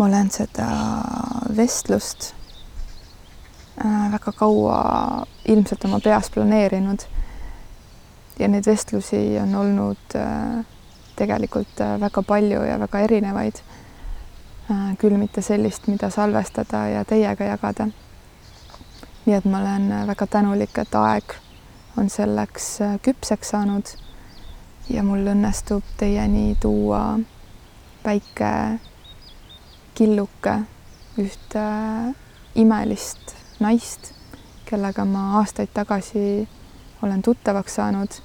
ma olen seda vestlust äh, väga kaua ilmselt oma peas planeerinud. ja neid vestlusi on olnud äh, tegelikult äh, väga palju ja väga erinevaid. küll mitte sellist, mida salvestada ja teiega jagada. nii et ma olen väga tänulik, et aeg on selleks küpseks saanud ja mul õnnestub teieni tuua väike killuke ühte imelist naist, kellega ma aastaid tagasi olen tuttavaks saanud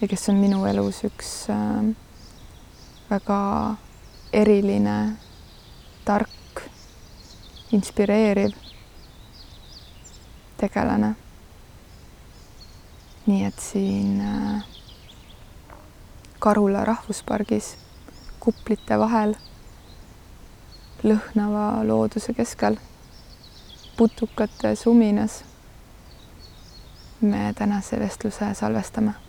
ja kes on minu elus üks äh, väga eriline, tark, inspireeriv tegelane. nii et siin äh, Karula rahvuspargis kuplite vahel, lõhnava looduse keskel, putukate suminas me tänase vestluse salvestame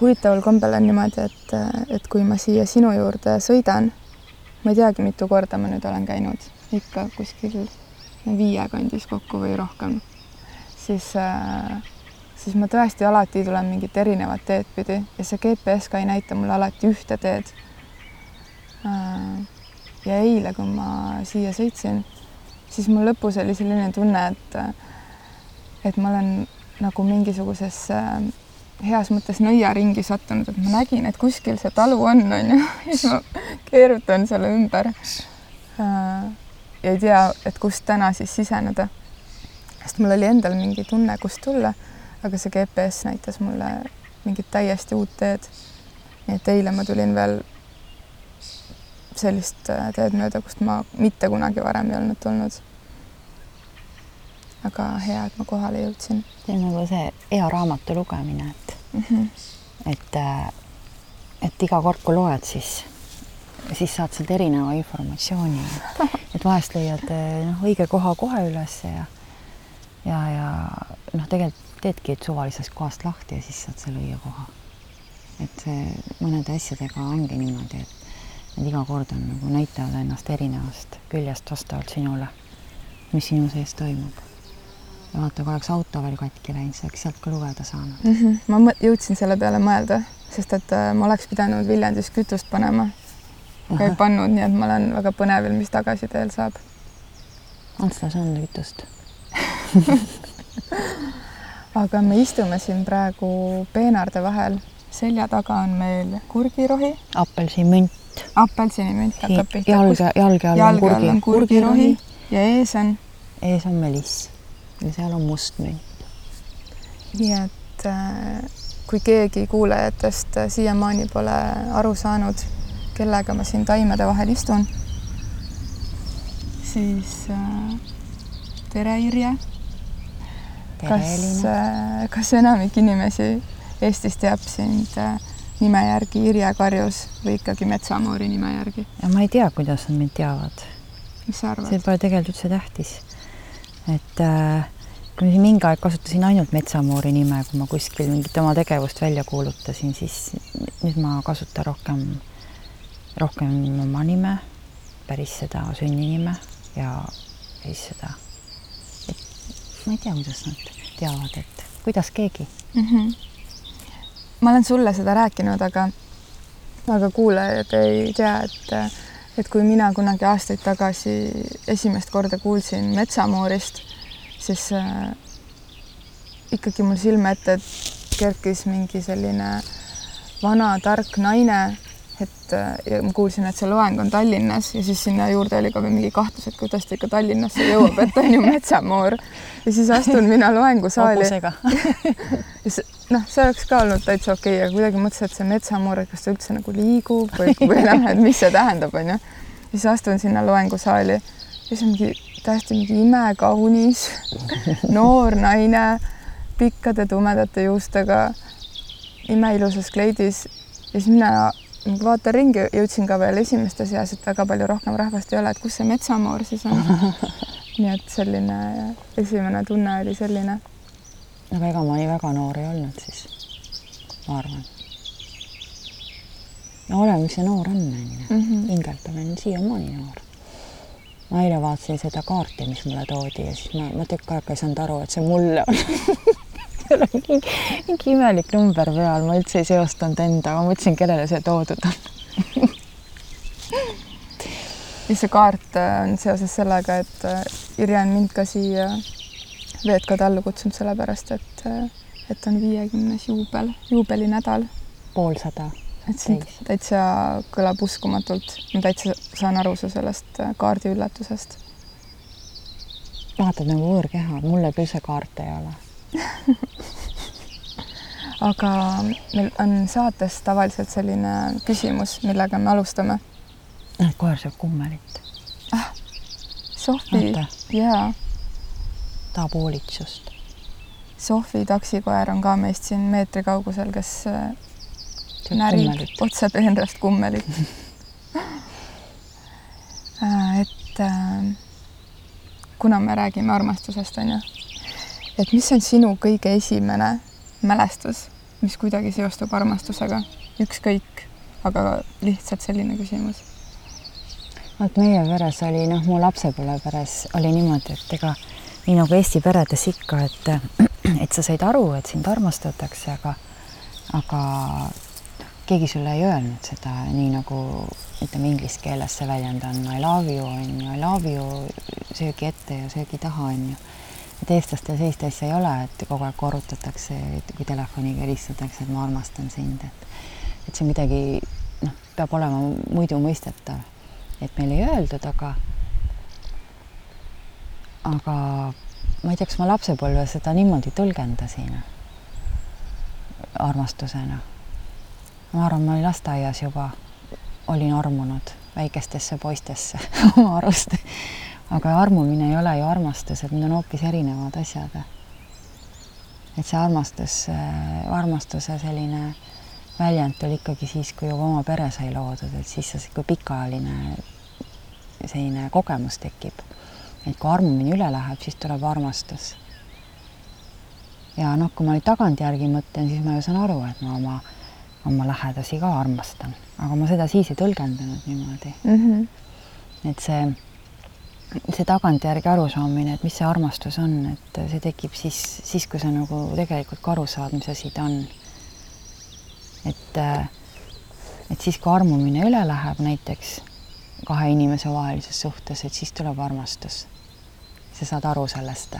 huvitaval kombel on niimoodi, et, et kui ma siia sinu juurde sõidan, ma ei teagi, mitu korda ma nüüd olen käinud, ikka kuskil viie kandis kokku või rohkem, siis, siis ma tõesti alati tulen mingit erinevat teed pidi ja see GPS ka ei näita mulle alati ühte teed. ja eile, kui ma siia sõitsin, siis mul lõpus oli selline tunne, et, et ma olen nagu mingisuguses heas mõttes nõiaringi sattunud, et ma nägin, et kuskil see talu on, onju, ja siis ma keerutan selle ümber. Äh, ja ei tea, et kust täna siis siseneda. sest mul oli endal mingi tunne, kust tulla, aga see GPS näitas mulle mingit täiesti uut teed. nii et eile ma tulin veel sellist äh, teed mööda, kust ma mitte kunagi varem ei olnud tulnud aga hea, et ma kohale jõudsin. see on nagu see hea raamatu lugemine, et mm, -hmm. et, äh, et iga kord, kui loed, siis, siis saad sealt erineva informatsiooni. et vahest leiad äh, noh, õige koha kohe üles ja, ja, ja noh, tegelikult teedki suvalisest kohast lahti ja siis saad selle õige koha. et see mõnede asjadega ongi niimoodi, et need iga kord on nagu näitavad ennast erinevast küljest vastavalt sinule, mis sinu sees toimub ja vaata, kui oleks auto veel katki läinud, siis oleks sealt ka lugeda saanud mm. -hmm. ma jõudsin selle peale mõelda, sest et äh, ma oleks pidanud Viljandis kütust panema. aga ei pannud, nii et ma olen väga põnevil, mis tagasiteel saab. Antslas on kütust aga me istume siin praegu peenarde vahel. selja taga on meil kurgirohi. apelsinimünt. apelsinimünt hakkab pihta. jalge, jalge all on kurgi, kurgirohi ja ees on? ees on meliss ja seal on must münt. nii et äh, kui keegi kuulajatest äh, siiamaani pole aru saanud, kellega ma siin taimede vahel istun, siis äh, tere, Irje. kas, kas enamik inimesi Eestis teab sind nime järgi Irje Karjus või ikkagi Metsamoori nime järgi? ja ma ei tea, kuidas nad mind teavad. mis sa arvad? see pole tegelikult üldse tähtis et äh, kui ma mingi aeg kasutasin ainult Metsamoori nime, kui ma kuskil mingit oma tegevust välja kuulutasin, siis nüüd ma kasutan rohkem, rohkem oma nime, päris seda sünninime ja siis seda, ma ei tea, kuidas nad teavad, et kuidas keegi mm. -hmm. ma olen sulle seda rääkinud, aga, aga kuulajad ei tea, et et kui mina kunagi aastaid tagasi esimest korda kuulsin Metsamoorist, siis äh, ikkagi mul silme ette kerkis mingi selline vana tark naine, et äh, ja ma kuulsin, et see loeng on Tallinnas ja siis sinna juurde oli ka veel mingi kahtlus, et kuidas ta ikka Tallinnasse jõuab, et on ju metsamoor. ja siis astun mina loengusaali. noh, see oleks ka olnud täitsa okei okay,, aga kuidagi mõtlesin, et see metsamoor, et kas ta üldse nagu liigub või, või noh, et mis see tähendab, onju. ja siis astun sinna loengusaali ja siis on mingi täiesti mingi imekaunis noor naine pikkade tumedate juustega, imeilusas kleidis ja siis mina vaatan ringi, jõudsin ka veel esimeste seas, et väga palju rohkem rahvast ei ole, et kus see metsamoor siis on. nii et selline esimene tunne oli selline. aga ega ma nii väga noor ei olnud siis, ma arvan. no oleme, mis see noor on, onju. Mhm. hingelt olen siiamaani noor. ma eile vaatasin seda kaarti, mis mulle toodi ja siis ma, ma tükk aega ei saanud aru, et see mulle on seal on mingi, mingi imelik number peal, ma üldse ei seostanud endaga, ma mõtlesin, kellele see toodud on. ja see kaart äh, on seoses sellega, et äh, Irja on mind ka siia VTK-de alla kutsunud sellepärast, et, äh, et on viiekümnes juubel, juubelinädal. poolsada. et see täitsa kõlab uskumatult. ma täitsa saan aru su sellest kaardi üllatusest. vaatad nagu võõrkeha, mulle küll see kaart ei ole aga meil on saates tavaliselt selline küsimus, millega me alustame. näed, koer sööb kummelit. ah, Sofi, jaa. tahab hoolitsust. Sofi taksikoer on ka meist siin meetri kaugusel, kes äh, närib otse peenrast kummelit äh, et äh, kuna me räägime armastusest, on ju et mis on sinu kõige esimene mälestus, mis kuidagi seostub armastusega, ükskõik, aga lihtsalt selline küsimus. vot meie peres oli noh, mu lapsepõlve peres oli niimoodi, et ega nii nagu Eesti peredes ikka, et, et sa said aru, et sind armastatakse, aga, aga keegi sulle ei öelnud seda nii nagu ütleme inglise keeles see väljend on I love you on ju, I love you söögi ette ja söögi taha on ju et eestlastel sellist asja ei ole, et kogu aeg korrutatakse, kui telefoniga helistatakse, et ma armastan sind, et et see midagi, noh, peab olema muidu mõistetav, et meil ei öeldud, aga aga ma ei tea, kas ma lapsepõlves seda niimoodi tõlgendasin armastusena. ma arvan, ma olin lasteaias juba, olin armunud väikestesse poistesse oma arust aga armumine ei ole ju armastus, et need on hoopis erinevad asjad. et see armastus, armastuse selline väljend tuli ikkagi siis, kui juba oma pere sai loodud, et siis see sihuke pikaajaline selline kogemus tekib. et kui armumine üle läheb, siis tuleb armastus. ja noh, kui ma nüüd tagantjärgi mõtlen, siis ma ju saan aru, et ma oma, oma lähedasi ka armastan, aga ma seda siis ei tõlgendanud niimoodi mm. -hmm. et see see tagantjärgi arusaamine, et mis see armastus on, et see tekib siis, siis kui sa nagu tegelikult ka aru saad, mis asi ta on. et, et siis, kui armumine üle läheb näiteks kahe inimese vahelises suhtes, et siis tuleb armastus. sa saad aru sellest.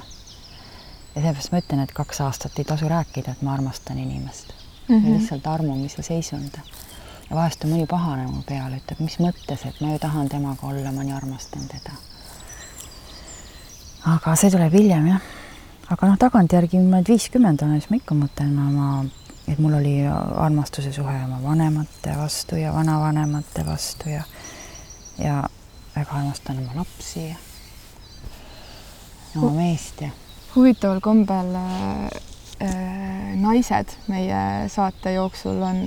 ja seepärast ma ütlen, et kaks aastat ei tasu rääkida, et ma armastan inimest mm. -hmm. lihtsalt armumise seisund. ja vahest on mõni pahane mu peale, ütleb, mis mõttes, et ma ju tahan temaga olla, ma nii armastan teda aga see tuleb hiljem jah. aga noh, tagantjärgi ma nüüd viiskümmend olen, siis ma ikka mõtlen oma, et mul oli armastuse suhe oma vanemate vastu ja vanavanemate vastu ja ja väga armastan oma lapsi ja oma meest ja. huvitaval kombel äh, äh, naised meie saate jooksul on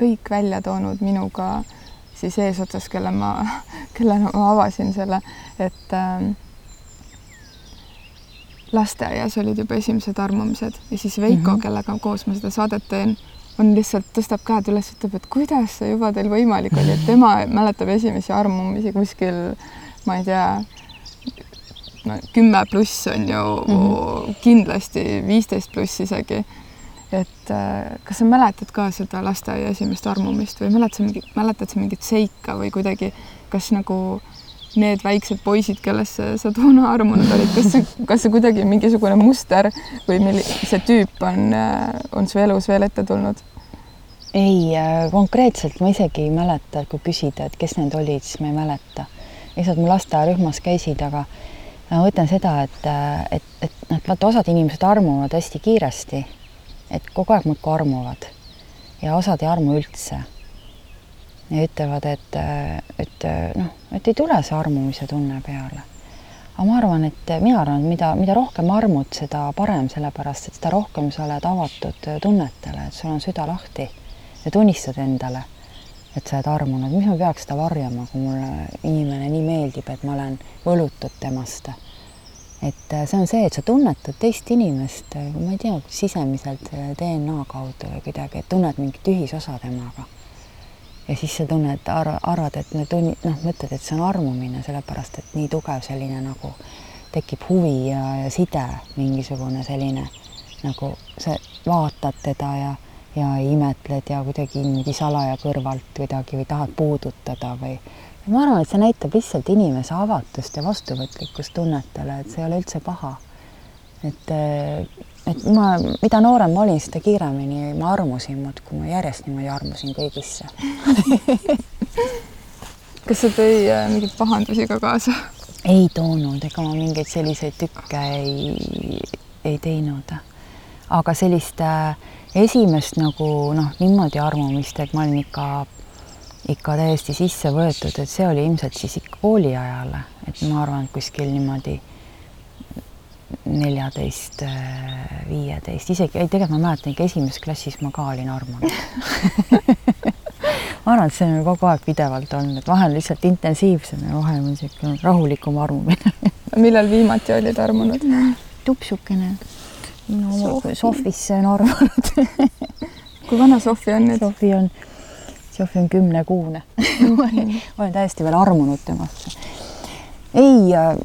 kõik välja toonud minuga äh, siis eesotsas, kelle ma, kellele ma avasin selle, et äh, lasteaias olid juba esimesed armumised ja siis Veiko mm, -hmm. kellega koos ma seda saadet teen, on lihtsalt, tõstab käed üles, ütleb, et kuidas see juba teil võimalik oli, et tema mäletab esimesi armumisi kuskil, ma ei tea, no kümme pluss on ju mm -hmm. kindlasti viisteist pluss isegi et äh, kas sa mäletad ka seda lasteaia esimest armumist või mäletad sa mingi, mäletad sa mingit seika või kuidagi, kas nagu need väiksed poisid, kellesse sa toona armunud olid, kas see, kas see kuidagi mingisugune muster või milli-, see tüüp on, äh, on su elus veel ette tulnud? ei, äh, konkreetselt ma isegi ei mäleta, kui küsida, et kes need olid, siis ma ei mäleta. lihtsalt mu lasteaiarühmas käisid, aga ma mõtlen seda, et, et, et noh, vaata osad inimesed armuvad hästi kiiresti et kogu aeg muudkui armuvad ja osad ei armu üldse. ja ütlevad, et, et noh, et ei tule see armumise tunne peale. aga ma arvan, et mina arvan, mida, mida rohkem armud, seda parem, sellepärast et seda rohkem sa oled avatud tunnetele, et sul on süda lahti ja tunnistad endale, et sa oled armunud, miks ma peaks seda varjama, kui mulle inimene nii meeldib, et ma olen võlutud temast et see on see, et sa tunnetad teist inimest, ma ei tea, sisemiselt DNA kaudu või kuidagi, et tunned mingit ühisosa temaga. Ja siis sa tunned, arvad, et need tunni, noh, mõtled, et see on armumine, sellepärast et nii tugev selline nagu tekib huvi ja, ja side, mingisugune selline nagu sa vaatad teda ja, ja imetled ja kuidagi niimoodi salaja kõrvalt kuidagi või tahad puudutada või ma arvan, et see näitab lihtsalt inimese avatust ja vastuvõtlikkust tunnetele, et see ei ole üldse paha. et et ma, mida noorem ma olin, seda kiiremini ma armusin muudkui, ma järjest niimoodi armusin kõigisse kas see tõi äh, mingeid pahandusi ka kaasa? ei toonud, ega ma mingeid selliseid tükke ei, ei teinud. aga sellist äh, esimest nagu noh, niimoodi armumist, et ma olin ikka, ikka täiesti sisse võetud, et see oli ilmselt siis ikka kooli ajal, et ma arvan, et kuskil niimoodi neljateist, viieteist, isegi, ei tegelikult ma mäletan ikka esimeses klassis ma ka olin armunud ma arvan, et see on kogu aeg pidevalt olnud, et vahel lihtsalt intensiivsem ja vahel on niisugune rahulikum armumine millal viimati olid armunud? tupsukene. no Sofisse on armunud kui vana Sofi on nüüd? Sofi on, Sofi on kümnekuune olen täiesti veel armunud temasse. ei äh,,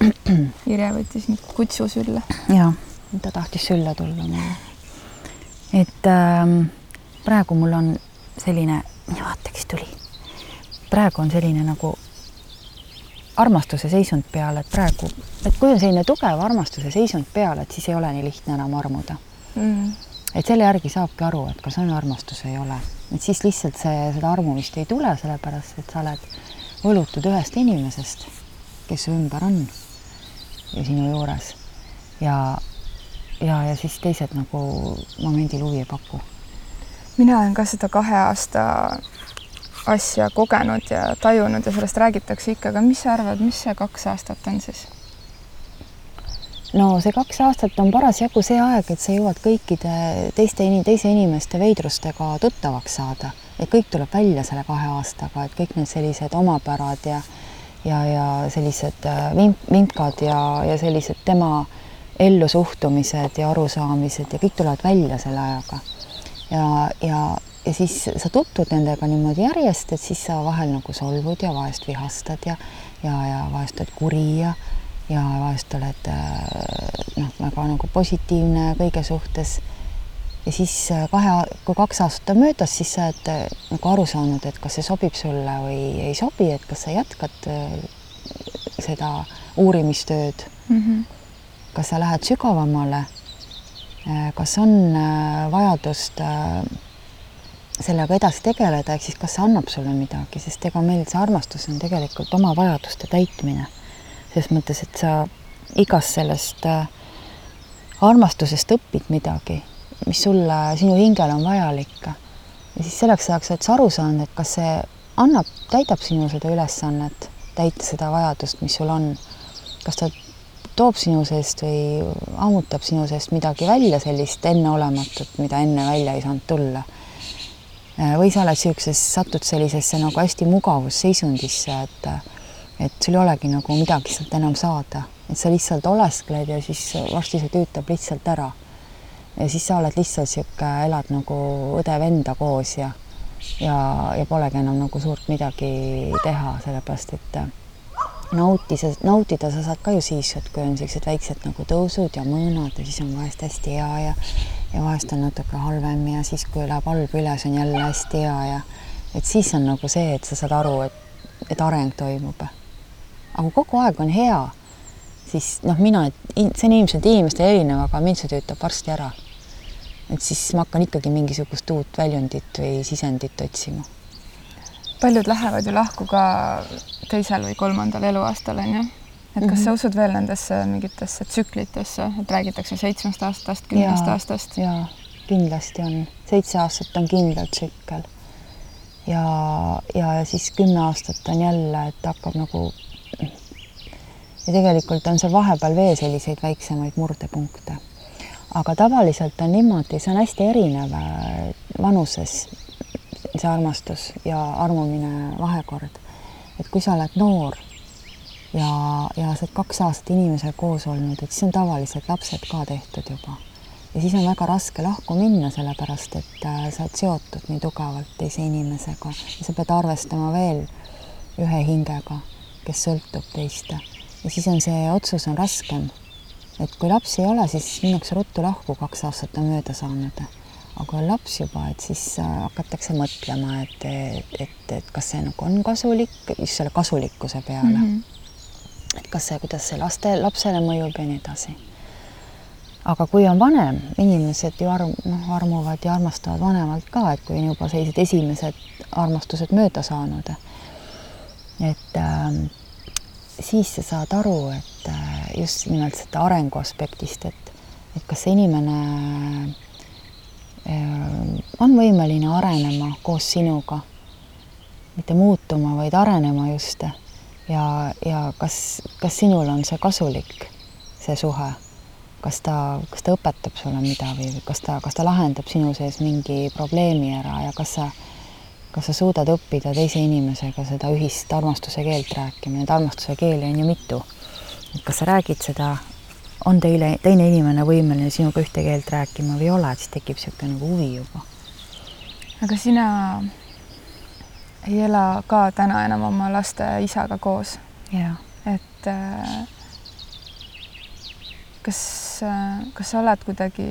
Irja võttis nüüd kutsu sülle. ja, ta tahtis sülle tulla mulle. et ähm, praegu mul on selline, vaata, kes tuli. praegu on selline nagu armastuse seisund peal, et praegu, et kui on selline tugev armastuse seisund peal, et siis ei ole nii lihtne enam armuda mm.. Et selle järgi saabki aru, et kas on armastus või ei ole, et siis lihtsalt see, seda armumist ei tule, sellepärast et sa oled võlutud ühest inimesest, kes su ümber on ja sinu juures ja, ja, ja siis teised nagu momendil huvi ei paku. mina olen ka seda kahe aasta asja kogenud ja tajunud ja sellest räägitakse ikka, aga mis sa arvad, mis see kaks aastat on siis? No see kaks aastat on parasjagu see aeg, et sa jõuad kõikide teiste, teise inimeste veidrustega tuttavaks saada, et kõik tuleb välja selle kahe aastaga, et kõik need sellised omapärad ja ja, ja sellised äh, vimp, vimkad ja, ja sellised tema ellusuhtumised ja arusaamised ja kõik tulevad välja selle ajaga. ja, ja, ja siis sa tutvud nendega niimoodi järjest, et siis sa vahel nagu solvud ja vahest vihastad ja, ja, ja vahest oled kuri ja, ja vahest oled äh, noh, väga nagu positiivne kõige suhtes ja siis äh, kahe, kui kaks aastat on möödas, siis sa oled äh, nagu aru saanud, et kas see sobib sulle või ei sobi, et kas sa jätkad seda uurimistööd mm. -hmm. kas sa lähed sügavamale? kas on vajadust sellega edasi tegeleda, ehk siis kas see annab sulle midagi, sest ega meil see armastus on tegelikult oma vajaduste täitmine. Selles mõttes, et sa igast sellest armastusest õpid midagi mis sulle, sinu hingele on vajalik. ja siis selleks ajaks oled sa aru saanud, et kas see annab, täidab sinu seda ülesannet, täita seda vajadust, mis sul on. kas ta toob sinu seest või ammutab sinu seest midagi välja, sellist enneolematut, mida enne välja ei saanud tulla. või sa oled niisuguses, satud sellisesse nagu hästi mugavusseisundisse, et et sul ei olegi nagu midagi sealt enam saada, et sa lihtsalt oleskled ja siis varsti see tüütab lihtsalt ära ja siis sa oled lihtsalt niisugune, elad nagu õde-venda koos ja ja, ja polegi enam nagu suurt midagi teha, sellepärast et nautida, nautida sa saad ka ju siis, et kui on niisugused väiksed nagu tõusud ja mõõnad ja siis on vahest hästi hea ja ja vahest on natuke halvem ja siis, kui läheb halb üles, on jälle hästi hea ja et siis on nagu see, et sa saad aru, et, et areng toimub. Aga kogu aeg on hea, siis noh, mina, see on ilmselt inimestel erinev, aga mind see töötab varsti ära et siis ma hakkan ikkagi mingisugust uut väljundit või sisendit otsima. paljud lähevad ju lahku ka teisel või kolmandal eluaastal onju, et kas mm -hmm. sa usud veel nendesse mingitesse tsüklitesse, et räägitakse seitsmest aastast, kümnest aastast? jaa, kindlasti on, seitse aastat on kindel tsükkel. ja, ja siis kümme aastat on jälle, et hakkab nagu ja tegelikult on seal vahepeal veel selliseid väiksemaid murdepunkte. aga tavaliselt on niimoodi, see on hästi erinev äh, vanuses, see armastus ja armumine vahekord. et kui sa oled noor ja, ja sa oled kaks aastat inimesega koos olnud, et siis on tavaliselt lapsed ka tehtud juba ja siis on väga raske lahku minna, sellepärast et äh, sa oled seotud nii tugevalt teise inimesega ja sa pead arvestama veel ühe hingega, kes sõltub teist. Ja siis on see otsus on raskem. et kui lapsi ei ole, siis minnakse ruttu lahku, kaks aastat on mööda saanud. aga kui on laps juba, et siis äh, hakatakse mõtlema, et, et, et, et kas see nagu on kasulik, just selle kasulikkuse peale mm. -hmm. et kas see, kuidas see laste, lapsele mõjub ja nii edasi aga kui on vanem, inimesed ju arm-, noh, armuvad ja armastavad vanemalt ka, et kui on juba sellised esimesed armastused mööda saanud, et äh, siis sa saad aru, et äh, just nimelt seda arengu aspektist, et, et kas see inimene äh, on võimeline arenema koos sinuga, mitte muutuma, vaid arenema just. Ja, ja kas, kas sinul on see kasulik, see suhe? Kas ta, kas ta õpetab sulle midagi või kas ta, kas ta lahendab sinu sees mingi probleemi ära ja kas sa, kas sa suudad õppida teise inimesega seda ühist armastuse keelt rääkima, neid armastuse keeli on ju mitu. et kas sa räägid seda, on teile, teine inimene võimeline sinuga ühte keelt rääkima või ei ole, et siis tekib niisugune nagu huvi juba. aga sina ei ela ka täna enam oma laste isaga koos? et äh, kas, kas sa oled kuidagi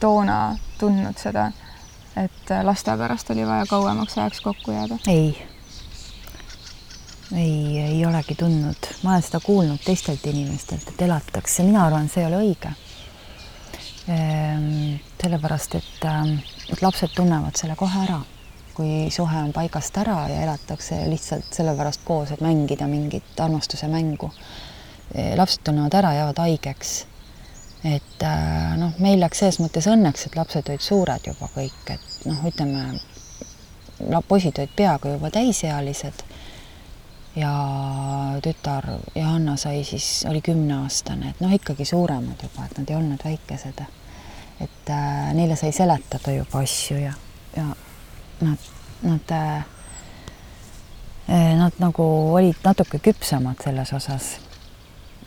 toona tundnud seda, et laste pärast oli vaja kauemaks ajaks kokku jääda? ei, ei, ei olegi tundnud, ma olen seda kuulnud teistelt inimestelt, et elatakse, mina arvan, see ei ole õige. Ehm, sellepärast, et, ähm, lapsed tunnevad selle kohe ära, kui suhe on paigast ära ja elatakse lihtsalt sellepärast koos, et mängida mingit armastuse mängu. lapsed tunnevad ära, jäävad haigeks et äh, noh, meil läks selles mõttes õnneks, et lapsed olid suured juba kõik, et noh, ütleme, poisid olid peaaegu juba täisealised ja tütar Johanna sai siis, oli kümneaastane, et noh, ikkagi suuremad juba, et nad ei olnud väikesed. et äh, neile sai seletada juba asju ja, ja nad, nad äh, Nad nagu olid natuke küpsemad selles osas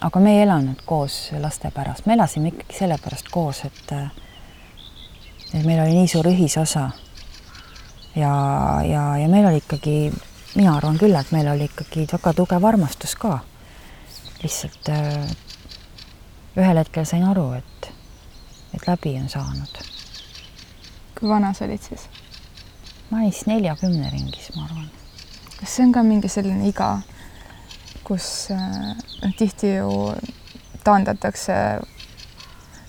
aga me ei elanud koos laste pärast, me elasime ikkagi sellepärast koos, et et meil oli nii suur ühisosa. ja, ja, ja meil oli ikkagi, mina arvan küll, et meil oli ikkagi väga tugev armastus ka. lihtsalt äh, ühel hetkel sain aru, et, et läbi on saanud. kui vana sa olid siis? ma olin siis neljakümne ringis, ma arvan. kas see on ka mingi selline iga? Kus äh, tihti ju taandatakse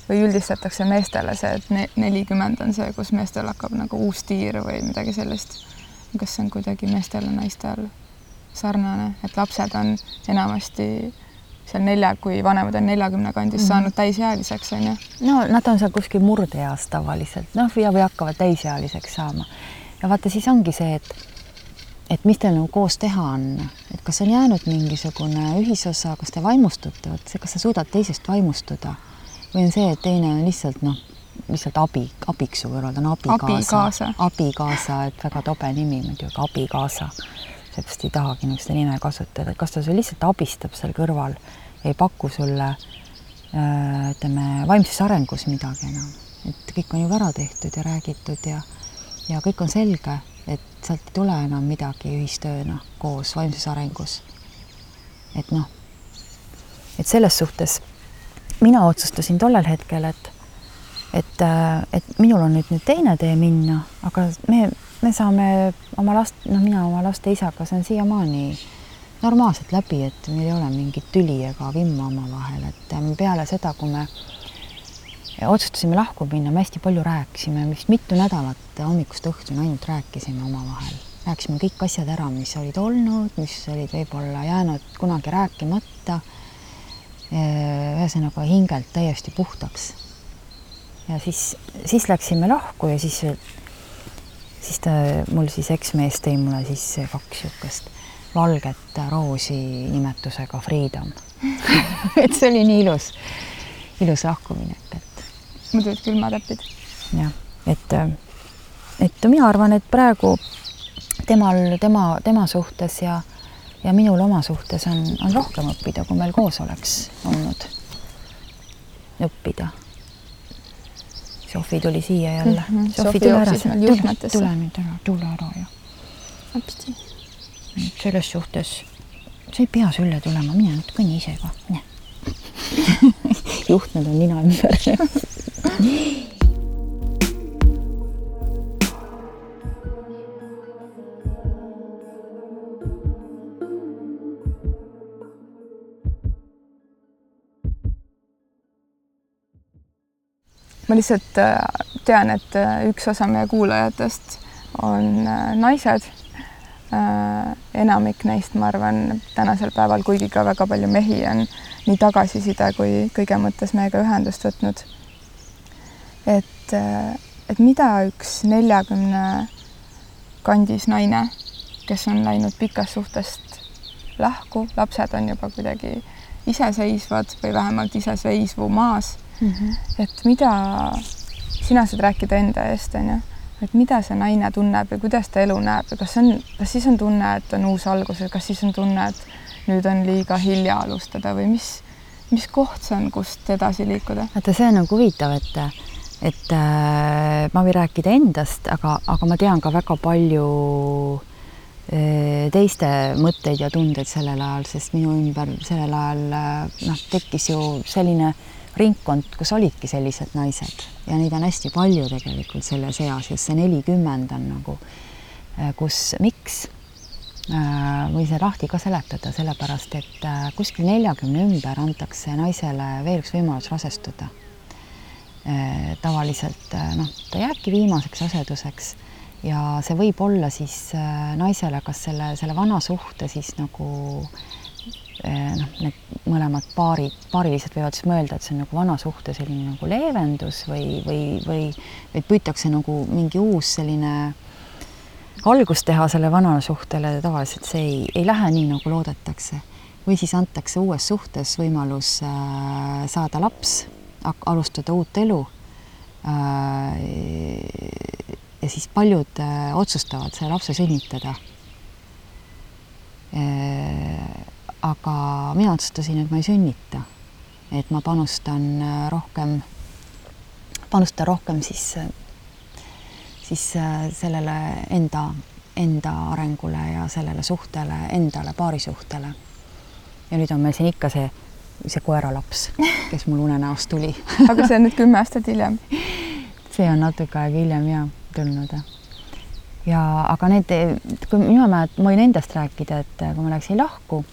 või üldistatakse meestele see, et nelikümmend on see, kus meestel hakkab nagu uus tiir või midagi sellist. kas see on kuidagi meestel ja naistel sarnane, et lapsed on enamasti seal nelja, kui vanemad on neljakümne kandis mm -hmm. saanud täisealiseks, on ju? no nad on seal kuskil murdeeas tavaliselt, noh, ja või hakkavad täisealiseks saama. ja vaata, siis ongi see, et et mis teil nagu koos teha on, et kas on jäänud mingisugune ühisosa, kas te vaimustute, vot see, kas sa suudad teisest vaimustuda? Või on see, et teine on lihtsalt noh, lihtsalt abi, abiks su kõrval, ta on abikaasa, abikaasa, et väga tobe nimi muidugi, abikaasa. seepärast ei tahagi seda nime kasutada, kas ta sul lihtsalt abistab seal kõrval, ei paku sulle äh, ütleme, vaimses arengus midagi enam, et kõik on juba ära tehtud ja räägitud ja ja kõik on selge et sealt ei tule enam midagi ühistööna koos vaimses arengus. et noh, et selles suhtes mina otsustasin tollel hetkel, et et, et minul on nüüd nüüd teine tee minna, aga me, me saame oma last, noh, mina oma laste isaga saan siiamaani normaalselt läbi, et meil ei ole mingit tüli ega vimma omavahel, et peale seda, kui me otsustasime lahku minna, me hästi palju rääkisime, vist mitu nädalat hommikust õhtuni ainult rääkisime omavahel. rääkisime kõik asjad ära, mis olid olnud, mis olid võib-olla jäänud kunagi rääkimata. ühesõnaga hingelt täiesti puhtaks. ja siis, siis läksime lahku ja siis siis ta, mul siis eksmees tõi mulle siis kaks niisugust valget roosi nimetusega Freedom et see oli nii ilus, ilus lahkuminek, et. Mul tulid külmatäpid. jah, et, et mina arvan, et praegu temal, tema, tema suhtes ja, ja minul oma suhtes on, on rohkem õppida, kui meil koos oleks olnud õppida Sofi tuli siia jälle mm. -hmm. Sofi, tule ära, tule, tule nüüd ära, tule ära ja. apsti. selles suhtes, sa ei pea sülle tulema, mine nüüd kõnni ise ka, mine juhtmed on nina ümber ma lihtsalt äh, tean, et äh, üks osa meie kuulajatest on äh, naised. Enamik neist, ma arvan, tänasel päeval, kuigi ka väga palju mehi on nii tagasiside kui kõige mõttes meiega ühendust võtnud. et, et mida üks neljakümne kandis naine, kes on läinud pikast suhtest lahku, lapsed on juba kuidagi iseseisvad või vähemalt iseseisvumaas mm. -hmm. et mida sina saad rääkida enda eest, onju, et mida see naine tunneb ja kuidas ta elu näeb ja kas on, kas siis on tunne, et on uus algus või kas siis on tunne, et nüüd on liiga hilja alustada või mis, mis koht see on, kust edasi liikuda? vaata, see on nagu huvitav, et et äh, ma võin rääkida endast, aga, aga ma tean ka väga palju äh, teiste mõtteid ja tundeid sellel ajal, sest minu ümber sellel ajal äh, noh, tekkis ju selline äh, ringkond, kus olidki sellised naised ja neid on hästi palju tegelikult selles eas, just see nelikümmend on nagu, äh, kus, miks äh, võin see lahti ka seletada, sellepärast et äh, kuskil neljakümne ümber antakse naisele veel üks võimalus rasestuda. tavaliselt noh, ta jääbki viimaseks raseduseks ja see võib olla siis naisele kas selle, selle vana suhte siis nagu Eh, noh, need mõlemad paarid, paarilised võivad siis mõelda, et see on nagu vana suhte selline nagu leevendus või, või, või, või püütakse nagu mingi uus selline algust teha selle vanale suhtele, tavaliselt see ei, ei lähe nii, nagu loodetakse. või siis antakse uues suhtes võimalus äh, saada laps, alustada uut elu äh,. ja siis paljud äh, otsustavad selle lapse sünnitada äh, aga mina otsustasin, et ma ei sünnita. et ma panustan äh, rohkem, panustan rohkem siis, äh, siis äh, sellele enda, enda arengule ja sellele suhtele, endale, paarisuhtele. ja nüüd on meil siin ikka see, see koeralaps, kes mul unenäost tuli aga see on nüüd kümme aastat hiljem? see on natuke aega hiljem ja tulnud ja aga need, kui mina mäletan, ma võin endast rääkida, et kui ma läksin lahku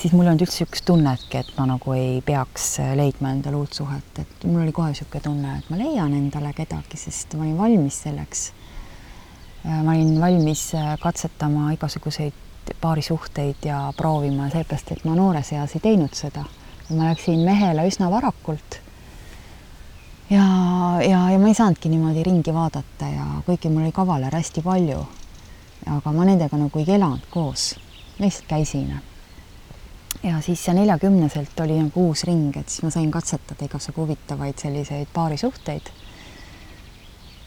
siis mul ei olnud üldse niisugust tunnetki, et ma nagu ei peaks leidma endale uut suhet, et mul oli kohe niisugune tunne, et ma leian endale kedagi, sest ma olin valmis selleks. ma olin valmis katsetama igasuguseid paarisuhteid ja proovima, sellepärast et ma noores eas ei teinud seda. ma läksin mehele üsna varakult. ja, ja, ja ma ei saanudki niimoodi ringi vaadata ja kuigi mul oli kavaler hästi palju, aga ma nendega nagu ei elanud koos, lihtsalt käisin ja siis see neljakümneselt oli nagu uus ring, et siis ma sain katsetada igasugu huvitavaid selliseid paarisuhteid.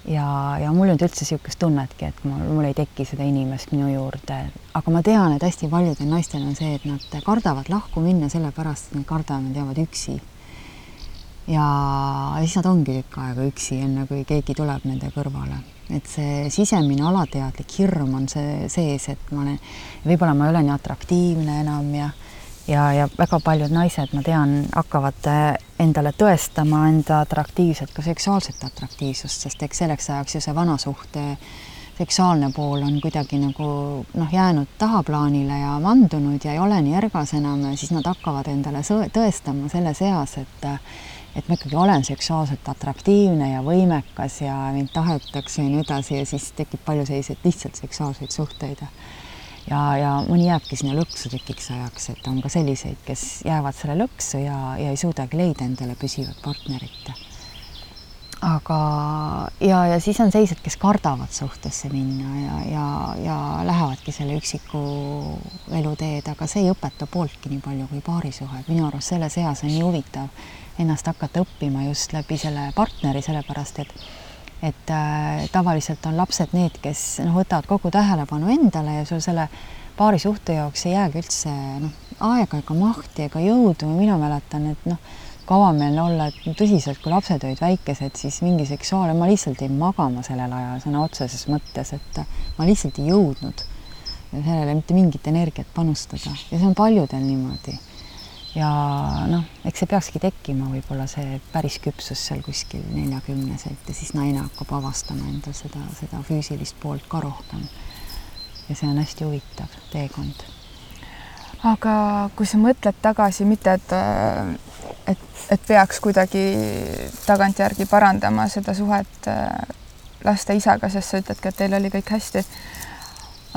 ja, ja mul ei olnud üldse niisugust tunnetki, et mul, mul ei teki seda inimest minu juurde, aga ma tean, et hästi paljudel naistel on see, et nad kardavad lahku minna sellepärast, et nad kardavad, nad jäävad üksi. ja siis nad ongi tükk aega üksi, enne kui keegi tuleb nende kõrvale et see sisemine alateadlik hirm on see sees, et ma olen, võib-olla ma ei ole nii atraktiivne enam ja ja, ja väga paljud naised, ma tean, hakkavad äh, endale tõestama enda atraktiivset, ka seksuaalset atraktiivsust, sest eks selleks ajaks ju see vanasuhte seksuaalne pool on kuidagi nagu noh, jäänud tahaplaanile ja vandunud ja ei ole nii ergas enam ja siis nad hakkavad endale tõestama selles eas, et et ma ikkagi olen seksuaalselt atraktiivne ja võimekas ja mind tahetakse ja nii edasi ja siis tekib palju selliseid lihtsalt seksuaalseid suhteid ja, ja mõni jääbki sinna lõksu tükiks ajaks, et on ka selliseid, kes jäävad selle lõksu ja, ja ei suudagi leida endale püsivat partnerit. aga, ja, ja siis on sellised, kes kardavad suhtesse minna ja, ja, ja lähevadki selle üksiku eluteed, aga see ei õpeta pooltki nii palju kui paarisuhe, et minu arust selles eas on nii huvitav ennast hakata õppima just läbi selle partneri, sellepärast et et äh, tavaliselt on lapsed need, kes noh, võtavad kogu tähelepanu endale ja sul selle paari suhte jaoks ei jäägi üldse noh, aega ega mahti ega jõudu, mina mäletan, et noh, kui avameelne olla, et tõsiselt, kui lapsed olid väikesed, siis mingi seksuaal, ma lihtsalt jäin magama sellel ajal sõna otseses mõttes, et ma lihtsalt ei jõudnud sellele mitte mingit energiat panustada. Ja see on paljudel niimoodi ja noh, eks see peakski tekkima võib-olla see päris küpsus seal kuskil neljakümneselt ja siis naine hakkab avastama endal seda, seda füüsilist poolt ka rohkem. ja see on hästi huvitav teekond. aga kui sa mõtled tagasi, mitte et, et, et peaks kuidagi tagantjärgi parandama seda suhet äh, laste isaga, sest sa ütledki, et teil oli kõik hästi äh,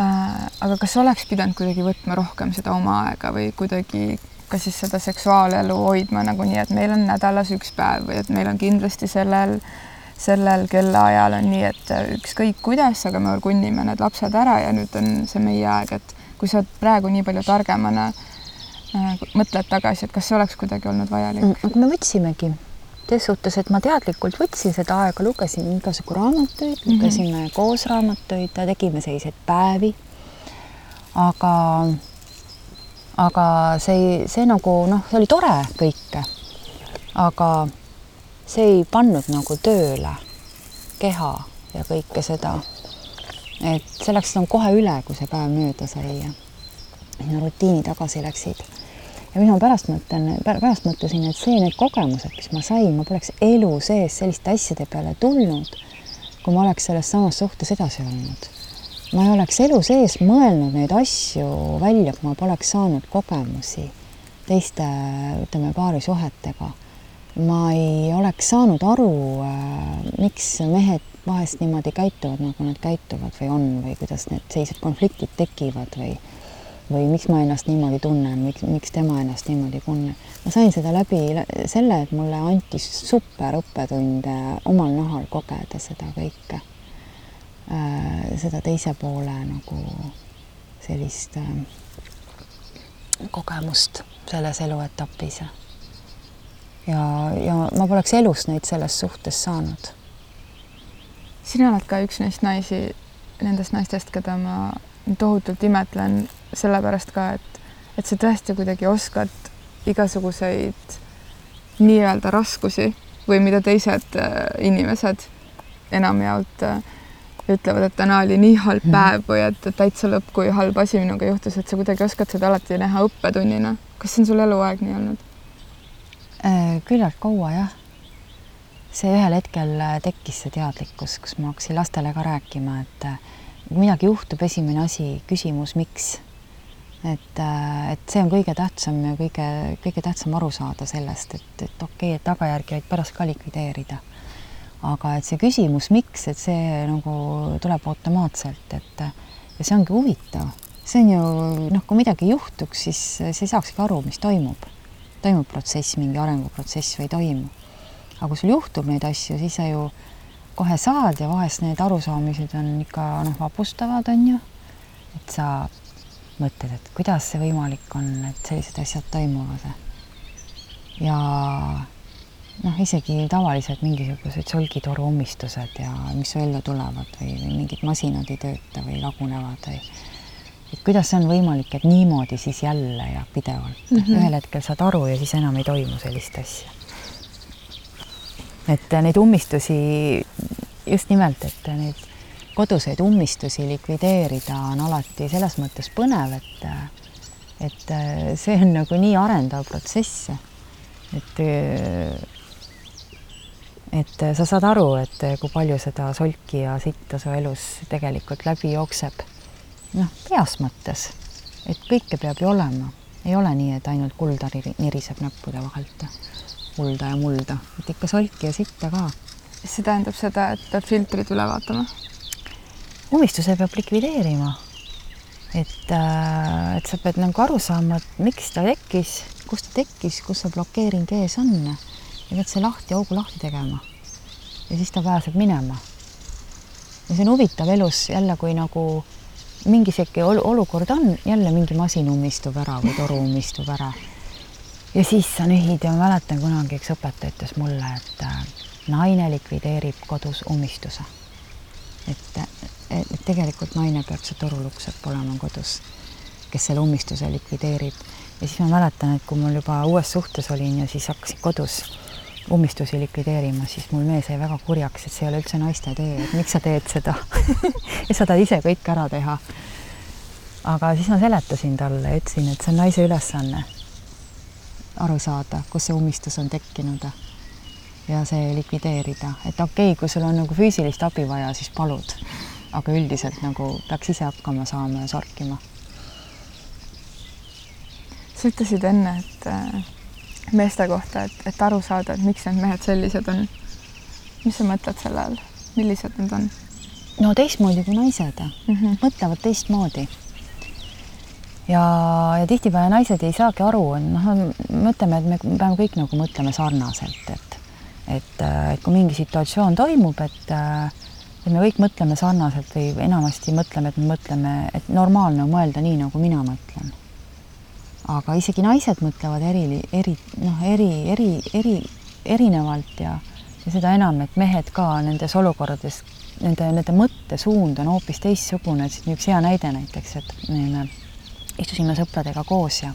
aga kas oleks pidanud kuidagi võtma rohkem seda oma aega või kuidagi ka siis seda seksuaalelu hoidma nagu nii, et meil on nädalas üks päev või et meil on kindlasti sellel, sellel kellaajal on nii, et ükskõik kuidas, aga me orgunnime need lapsed ära ja nüüd on see meie aeg, et kui sa praegu nii palju targemana äh, mõtled tagasi, et kas see oleks kuidagi olnud vajalik? Mm, me võtsimegi selles suhtes, et ma teadlikult võtsin seda aega, lugesin igasugu raamatuid mm, -hmm. lugesime koos raamatuid, tegime selliseid päevi. aga aga see, see nagu noh, see oli tore kõike, aga see ei pannud nagu tööle keha ja kõike seda. et see läks nagu kohe üle, kui see päev mööda sai ja rutiini tagasi läksid. ja mis ma pärast mõtlen, pärast mõtlesin, et see, need kogemused, mis ma sain, ma poleks elu sees selliste asjade peale tulnud, kui ma oleks selles samas suhtes edasi olnud ma ei oleks elu sees mõelnud neid asju välja, kui ma poleks saanud kogemusi teiste, ütleme, paarisuhetega. ma ei oleks saanud aru, äh, miks mehed vahest niimoodi käituvad, nagu nad käituvad või on või kuidas need sellised konfliktid tekivad või või miks ma ennast niimoodi tunnen, miks, miks tema ennast niimoodi tunneb. ma sain seda läbi selle, et mulle anti super õppetunde omal nahal kogeda seda kõike seda teise poole nagu sellist äh, kogemust selles eluetapis. ja, ja ma poleks elus neid selles suhtes saanud. sina oled ka üks neist naisi, nendest naistest, keda ma tohutult imetlen, sellepärast ka, et, et sa tõesti kuidagi oskad igasuguseid nii-öelda raskusi või mida teised äh, inimesed enamjaolt äh, ütlevad, et täna oli nii halb -hmm. päev või et täitsa lõpp, kui halb asi minuga juhtus, et sa kuidagi oskad seda alati näha õppetunnina. kas see on sul eluaeg nii olnud? Äh, küllalt kaua jah. see ühel hetkel äh, tekkis see teadlikkus, kus ma hakkasin lastele ka rääkima, et äh, kui midagi juhtub, esimene asi, küsimus, miks. et, et see on kõige tähtsam ja kõige, kõige tähtsam aru saada sellest, et, et okei okay,, et tagajärgi võid pärast ka likvideerida aga et see küsimus, miks, et see nagu tuleb automaatselt, et ja see ongi huvitav, see on ju noh, kui midagi juhtuks, siis sa ei saakski aru, mis toimub. toimub protsess, mingi arenguprotsess või ei toimu. aga kui sul juhtub neid asju, siis sa ju kohe saad ja vahest need arusaamised on ikka noh, vapustavad, on ju. et sa mõtled, et kuidas see võimalik on, et sellised asjad toimuvad. ja noh, isegi tavalised mingisugused solgitoru ummistused ja mis ellu tulevad või, või mingid masinad ei tööta või lagunevad või et kuidas see on võimalik, et niimoodi siis jälle ja pidevalt mm -hmm. ühel hetkel saad aru ja siis enam ei toimu sellist asja. et neid ummistusi just nimelt, et neid koduseid ummistusi likvideerida on alati selles mõttes põnev, et et see on nagu nii arendav protsess, et et äh, sa saad aru, et äh, kui palju seda solki ja sitta su elus tegelikult läbi jookseb. noh, heas mõttes, et kõike peab ju olema, ei ole nii, et ainult kulda niriseb näppude vahelt, kulda ja mulda, et ikka solki ja sitta ka. see tähendab seda, et peab filtrid üle vaatama? umistuse peab likvideerima. et, äh, et sa pead nagu aru saama, et miks ta tekkis, kust ta tekkis, kus see blokeering ees on ja pead see lahti, augu lahti tegema. ja siis ta pääseb minema. ja see on huvitav elus jälle, kui nagu mingi sihuke ol olukord on, jälle mingi masin ummistub ära või toru ummistub ära. ja siis sa nühid ja ma mäletan kunagi üks õpetaja ütles mulle, et äh, naine likvideerib kodus ummistuse. et, et tegelikult naine peab see torulukksepp olema kodus, kes selle ummistuse likvideerib. ja siis ma mäletan, et kui mul juba uues suhtes olin ja siis hakkasin kodus ummistusi likvideerima, siis mul mees jäi väga kurjaks, et see ei ole üldse naiste töö, et miks sa teed seda ja sa tahad ise kõik ära teha. aga siis ma seletasin talle ütlesin, et see on naise ülesanne aru saada, kus see ummistus on tekkinud ja see likvideerida, et okei okay,, kui sul on nagu füüsilist abi vaja, siis palud, aga üldiselt nagu peaks ise hakkama saama ja sorkima. sa ütlesid enne, et äh, meeste kohta, et, et aru saada, et miks need mehed sellised on. mis sa mõtled selle all, millised nad on? no teistmoodi kui naised mm, -hmm. mõtlevad teistmoodi. ja, ja tihtipeale naised ei saagi aru, noh, mõtleme, et me peame kõik nagu mõtleme sarnaselt, et et, et kui mingi situatsioon toimub, et et me kõik mõtleme sarnaselt või enamasti mõtleme, et me mõtleme, et normaalne on mõelda nii, nagu mina mõtlen aga isegi naised mõtlevad eri, eri noh, eri, eri, eri, erinevalt ja, ja seda enam, et mehed ka nendes olukordades, nende, nende mõttesuund on hoopis teistsugune, et siin üks hea näide näiteks, et me istusime sõpradega koos ja,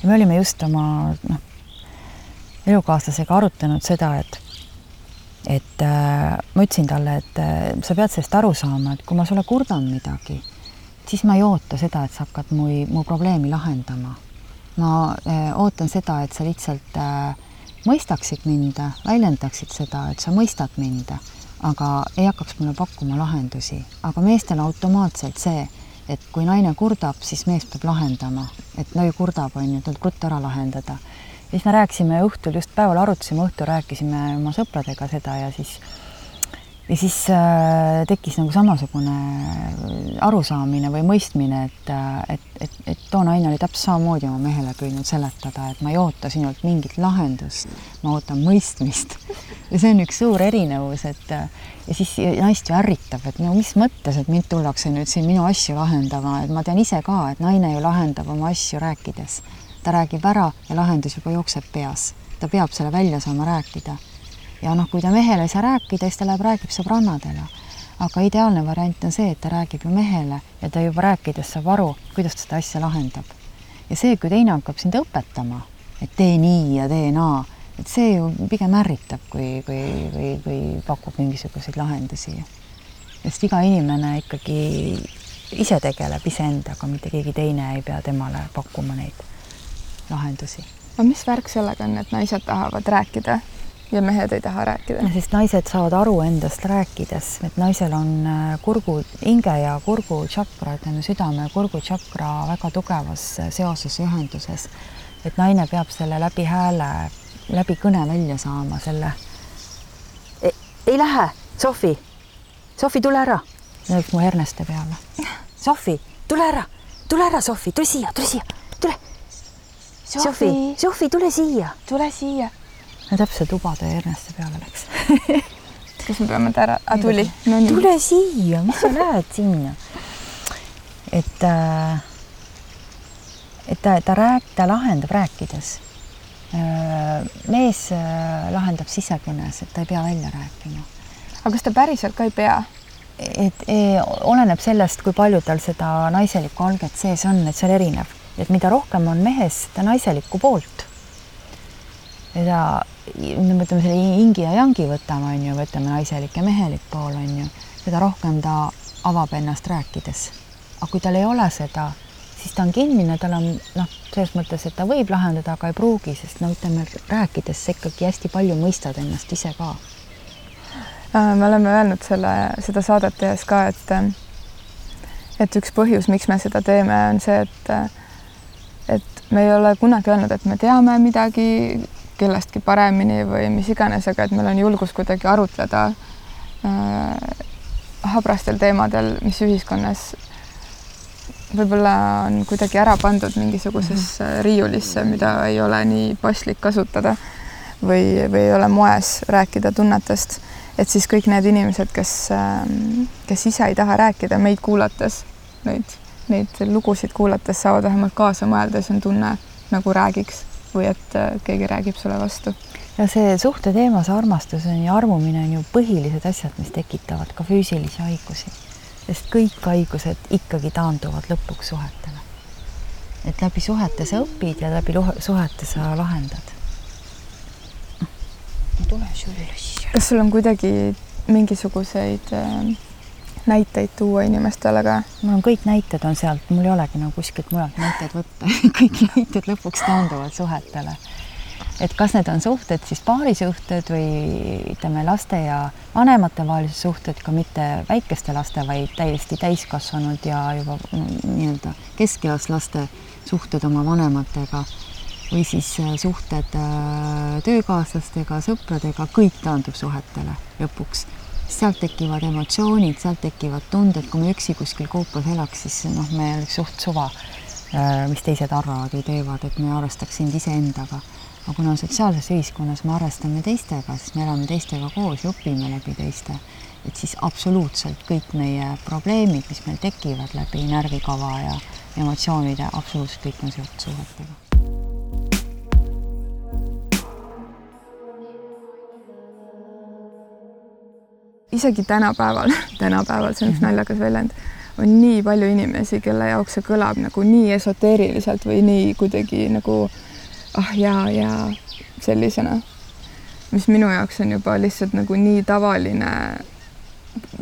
ja me olime just oma noh, elukaaslasega arutanud seda, et et äh, ma ütlesin talle, et äh, sa pead sellest aru saama, et kui ma sulle kurdan midagi siis ma ei oota seda, et sa hakkad mu, mu probleemi lahendama. ma äh, ootan seda, et sa lihtsalt äh, mõistaksid mind, väljendaksid seda, et sa mõistad mind, aga ei hakkaks mulle pakkuma lahendusi. aga meestel automaatselt see, et kui naine kurdab, siis mees peab lahendama, et no ju kurdab, on ju, tuleb ruttu ära lahendada. siis me rääkisime õhtul, just päeval arutasime, õhtul rääkisime oma sõpradega seda ja siis ja siis äh, tekkis nagu samasugune arusaamine või mõistmine, et, äh, et, et, et too naine oli täpselt samamoodi oma mehele püüdnud seletada, et ma ei oota sinult mingit lahendust, ma ootan mõistmist. ja see on üks suur erinevus, et äh, ja siis naist ju ärritab, et no mis mõttes, et mind tullakse nüüd siin minu asju lahendama, et ma tean ise ka, et naine ju lahendab oma asju rääkides. ta räägib ära ja lahendus juba jookseb peas. ta peab selle välja saama rääkida ja noh, kui ta mehele ei saa rääkida, siis ta läheb, räägib sõbrannadele. aga ideaalne variant on see, et ta räägib ju mehele ja ta juba rääkides saab aru, kuidas ta seda asja lahendab. ja see, kui teine hakkab sind õpetama, et tee nii ja tee naa, et see ju pigem ärritab, kui, kui, või, või pakub mingisuguseid lahendusi. sest iga inimene ikkagi ise tegeleb iseendaga, mitte keegi teine ei pea temale pakkuma neid lahendusi. aga mis värk sellega on, et naised tahavad rääkida ja mehed ei taha rääkida. sest naised saavad aru endast rääkides, et naisel on äh, kurgu, hinge ja kurgu tšakra, ütleme südame ja kurgu tšakra väga tugevas äh, seoses ja ühenduses. et naine peab selle läbi hääle, läbi kõne välja saama selle. ei lähe, Sofi, Sofi, tule ära. lööb mu herneste peale. Sofi, tule ära, tule ära, Sofi, tule siia, tule siia, tule. Sofi, Sofi, tule siia. tule siia no täpselt lubade herneste peale läks kas me peame ta ära, aa tuli no,? tule siia, mis sa lähed sinna? et äh,, et ta, ta rääg-, ta lahendab rääkides äh,. mees äh, lahendab sisekõnes, et ta ei pea välja rääkima. aga kas ta päriselt ka ei pea? et e, oleneb sellest, kui palju tal seda naiselikku alget sees on, et see on erinev, et mida rohkem on mehes seda naiselikku poolt, seda me võtame selle ingi ja yangi võtame, on ju, võtame naiselik ja mehelik pool, on ju, seda rohkem ta avab ennast rääkides. aga kui tal ei ole seda, siis ta on kinnine, tal on noh, selles mõttes, et ta võib lahendada, aga ei pruugi, sest no ütleme, rääkides sa ikkagi hästi palju mõistad ennast ise ka. Me oleme öelnud selle, seda saadet tehes ka, et et üks põhjus, miks me seda teeme, on see, et et me ei ole kunagi öelnud, et me teame midagi kellestki paremini või mis iganes, aga et meil on julgus kuidagi arutleda äh, habrastel teemadel, mis ühiskonnas võib-olla on kuidagi ära pandud mingisugusesse mm -hmm. riiulisse, mida ei ole nii paslik kasutada või, või ei ole moes rääkida tunnetest. et siis kõik need inimesed, kes, ähm, kes ise ei taha rääkida meid kuulates, neid, neid lugusid kuulates saavad vähemalt kaasa mõelda, siis on tunne nagu räägiks või et äh, keegi räägib sulle vastu. ja see suhte teema, see armastus on ja armumine on ju põhilised asjad, mis tekitavad ka füüsilisi haigusi. sest kõik haigused ikkagi taanduvad lõpuks suhetele. et läbi suhete sa õpid ja läbi suhete sa lahendad tule sulle kas sul on kuidagi mingisuguseid äh, näiteid tuua inimestele ka? mul on kõik näited on sealt, mul ei olegi nagu kuskilt mujalt näiteid võtta kõik näited lõpuks taanduvad suhetele. et kas need on suhted siis paarisuhted või ütleme, laste ja vanemate vahelised suhted, ka mitte väikeste laste, vaid täiesti täiskasvanud ja juba nii-öelda keskeas laste suhted oma vanematega või siis äh, suhted äh, töökaaslastega, sõpradega, kõik taandub suhetele lõpuks. Sealt tekivad emotsioonid, sealt tekivad tunded, kui me üksi kuskil koopas elaks, siis noh, me oleks suht suva, äh, mis teised arvavad või teevad, et me arvestaks sind iseendaga. aga kuna sotsiaalses ühiskonnas me arvestame teistega, siis me elame teistega koos ja õpime läbi teiste, et siis absoluutselt kõik meie probleemid, mis meil tekivad läbi närvikava ja emotsioonide, absoluutselt kõik on seotud suhetega isegi tänapäeval, tänapäeval, see on üks mhm. naljakas väljend, on nii palju inimesi, kelle jaoks see kõlab nagu nii esoteeriliselt või nii kuidagi nagu ah jaa, jaa, sellisena, mis minu jaoks on juba lihtsalt nagu nii tavaline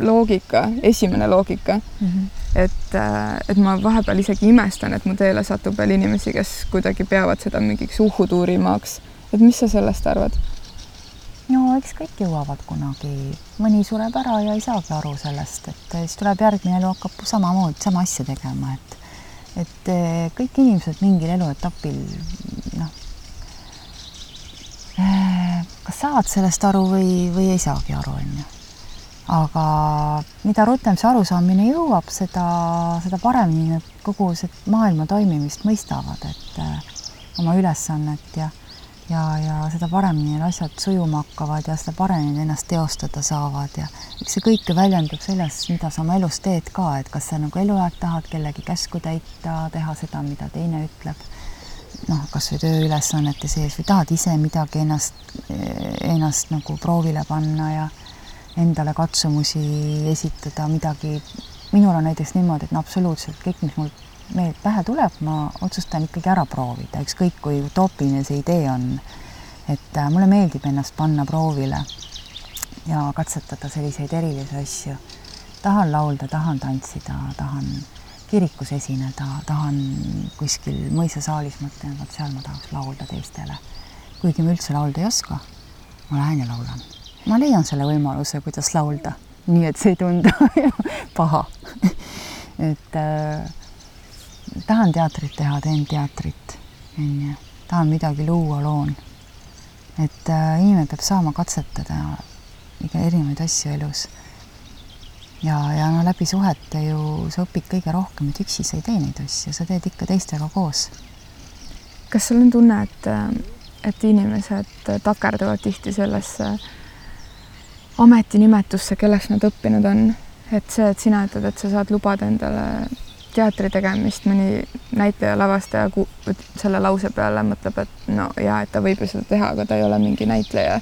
loogika, esimene loogika mm. -hmm. et, äh, et ma vahepeal isegi imestan, et mu teele satub veel inimesi, kes kuidagi peavad seda mingiks uhutuurimaaks. et mis sa sellest arvad? No eks kõik jõuavad kunagi, mõni sureb ära ja ei saagi aru sellest, et siis tuleb järgmine elu, hakkab samamoodi sama asja tegema, et et eh, kõik inimesed mingil eluetapil noh, eh, kas saavad sellest aru või, või ei saagi aru, on ju. aga mida rutem see arusaamine jõuab, seda, seda paremini nad kogu see maailma toimimist mõistavad, et eh, oma ülesannet ja ja, ja seda paremini need asjad sujuma hakkavad ja seda paremini ennast teostada saavad ja eks see kõik ju väljendub selles, mida sa oma elus teed ka, et kas sa nagu eluaeg tahad kellegi käsku täita, teha seda, mida teine ütleb, noh, kas või tööülesannete sees või tahad ise midagi ennast, ennast nagu proovile panna ja endale katsumusi esitada, midagi, minul on näiteks niimoodi, et no absoluutselt kõik, mis mul meil pähe tuleb, ma otsustan ikkagi ära proovida, ükskõik kui utoopiline see idee on. et äh, mulle meeldib ennast panna proovile ja katsetada selliseid erilisi asju. tahan laulda, tahan tantsida, tahan kirikus esineda, tahan kuskil mõisasaalis, mõtlen, vot seal ma tahaks laulda teistele. kuigi ma üldse laulda ei oska, ma lähen ja laulan. ma leian selle võimaluse, kuidas laulda, nii et see ei tundu paha et äh, tahan teatrit teha, teen teatrit, onju, tahan midagi luua, loon. et äh, inimene peab saama katsetada iga erinevaid asju elus. ja, ja no läbi suhete ju sa õpid kõige rohkem, et üksi sa ei tee neid asju, sa teed ikka teistega koos. kas sul on tunne, et, äh, et inimesed takerduvad tihti sellesse ametinimetusse, kelleks nad õppinud on, et see, et sina ütled, et sa saad lubada endale teatri tegemist, mõni näitleja, lavastaja selle lause peale mõtleb, et no ja et ta võib ju seda teha, aga ta ei ole mingi näitleja.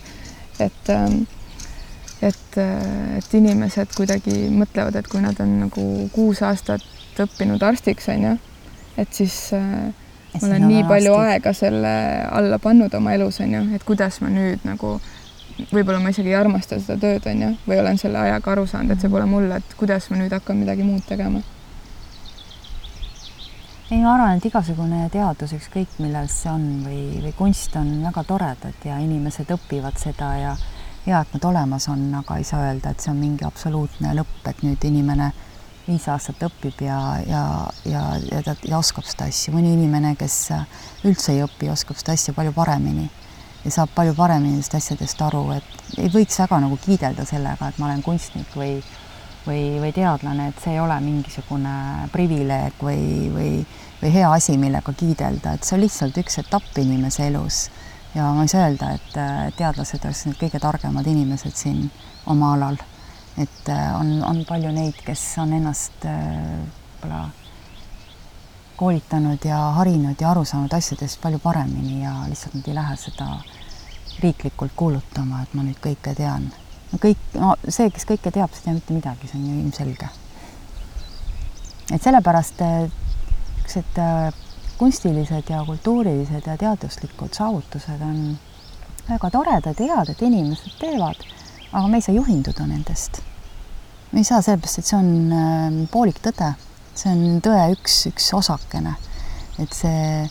et, ähm, et, äh, et inimesed kuidagi mõtlevad, et kui nad on nagu kuus aastat õppinud arstiks, on ju, et siis äh, ma olen nii palju arstid. aega selle alla pannud oma elus, on ju, et kuidas ma nüüd nagu võib-olla ma isegi ei armasta seda tööd, on ju, või olen selle ajaga aru saanud, et see pole mulle, et kuidas ma nüüd hakkan midagi muud tegema ei, ma arvan, et igasugune teadus, ükskõik millal see on või, või kunst on väga toredad ja inimesed õpivad seda ja hea, et nad olemas on, aga ei saa öelda, et see on mingi absoluutne lõpp, et nüüd inimene viis aastat õpib ja, ja, ja, ja ta ja oskab seda asja. mõni inimene, kes üldse ei õpi, oskab seda asja palju paremini ja saab palju paremini nendest asjadest aru, et ei võiks väga nagu kiidelda sellega, et ma olen kunstnik või või, või teadlane, et see ei ole mingisugune privileeg või, või, või hea asi, millega kiidelda, et see on lihtsalt üks etapp inimese elus. ja ma ei saa öelda, et teadlased oleks need kõige targemad inimesed siin oma alal. et on, on palju neid, kes on ennast võib-olla koolitanud ja harinud ja aru saanud asjadest palju paremini ja lihtsalt nad ei lähe seda riiklikult kuulutama, et ma nüüd kõike tean. no kõik, no see, kes kõike teab, see ei tea mitte midagi, see on ju ilmselge. et sellepärast niisugused äh, kunstilised ja kultuurilised ja teaduslikud saavutused on väga toredad ja head, et inimesed teevad, aga me ei saa juhinduda nendest. me ei saa sellepärast, et see on äh, poolik tõde, see on tõe üks, üks osakene. et see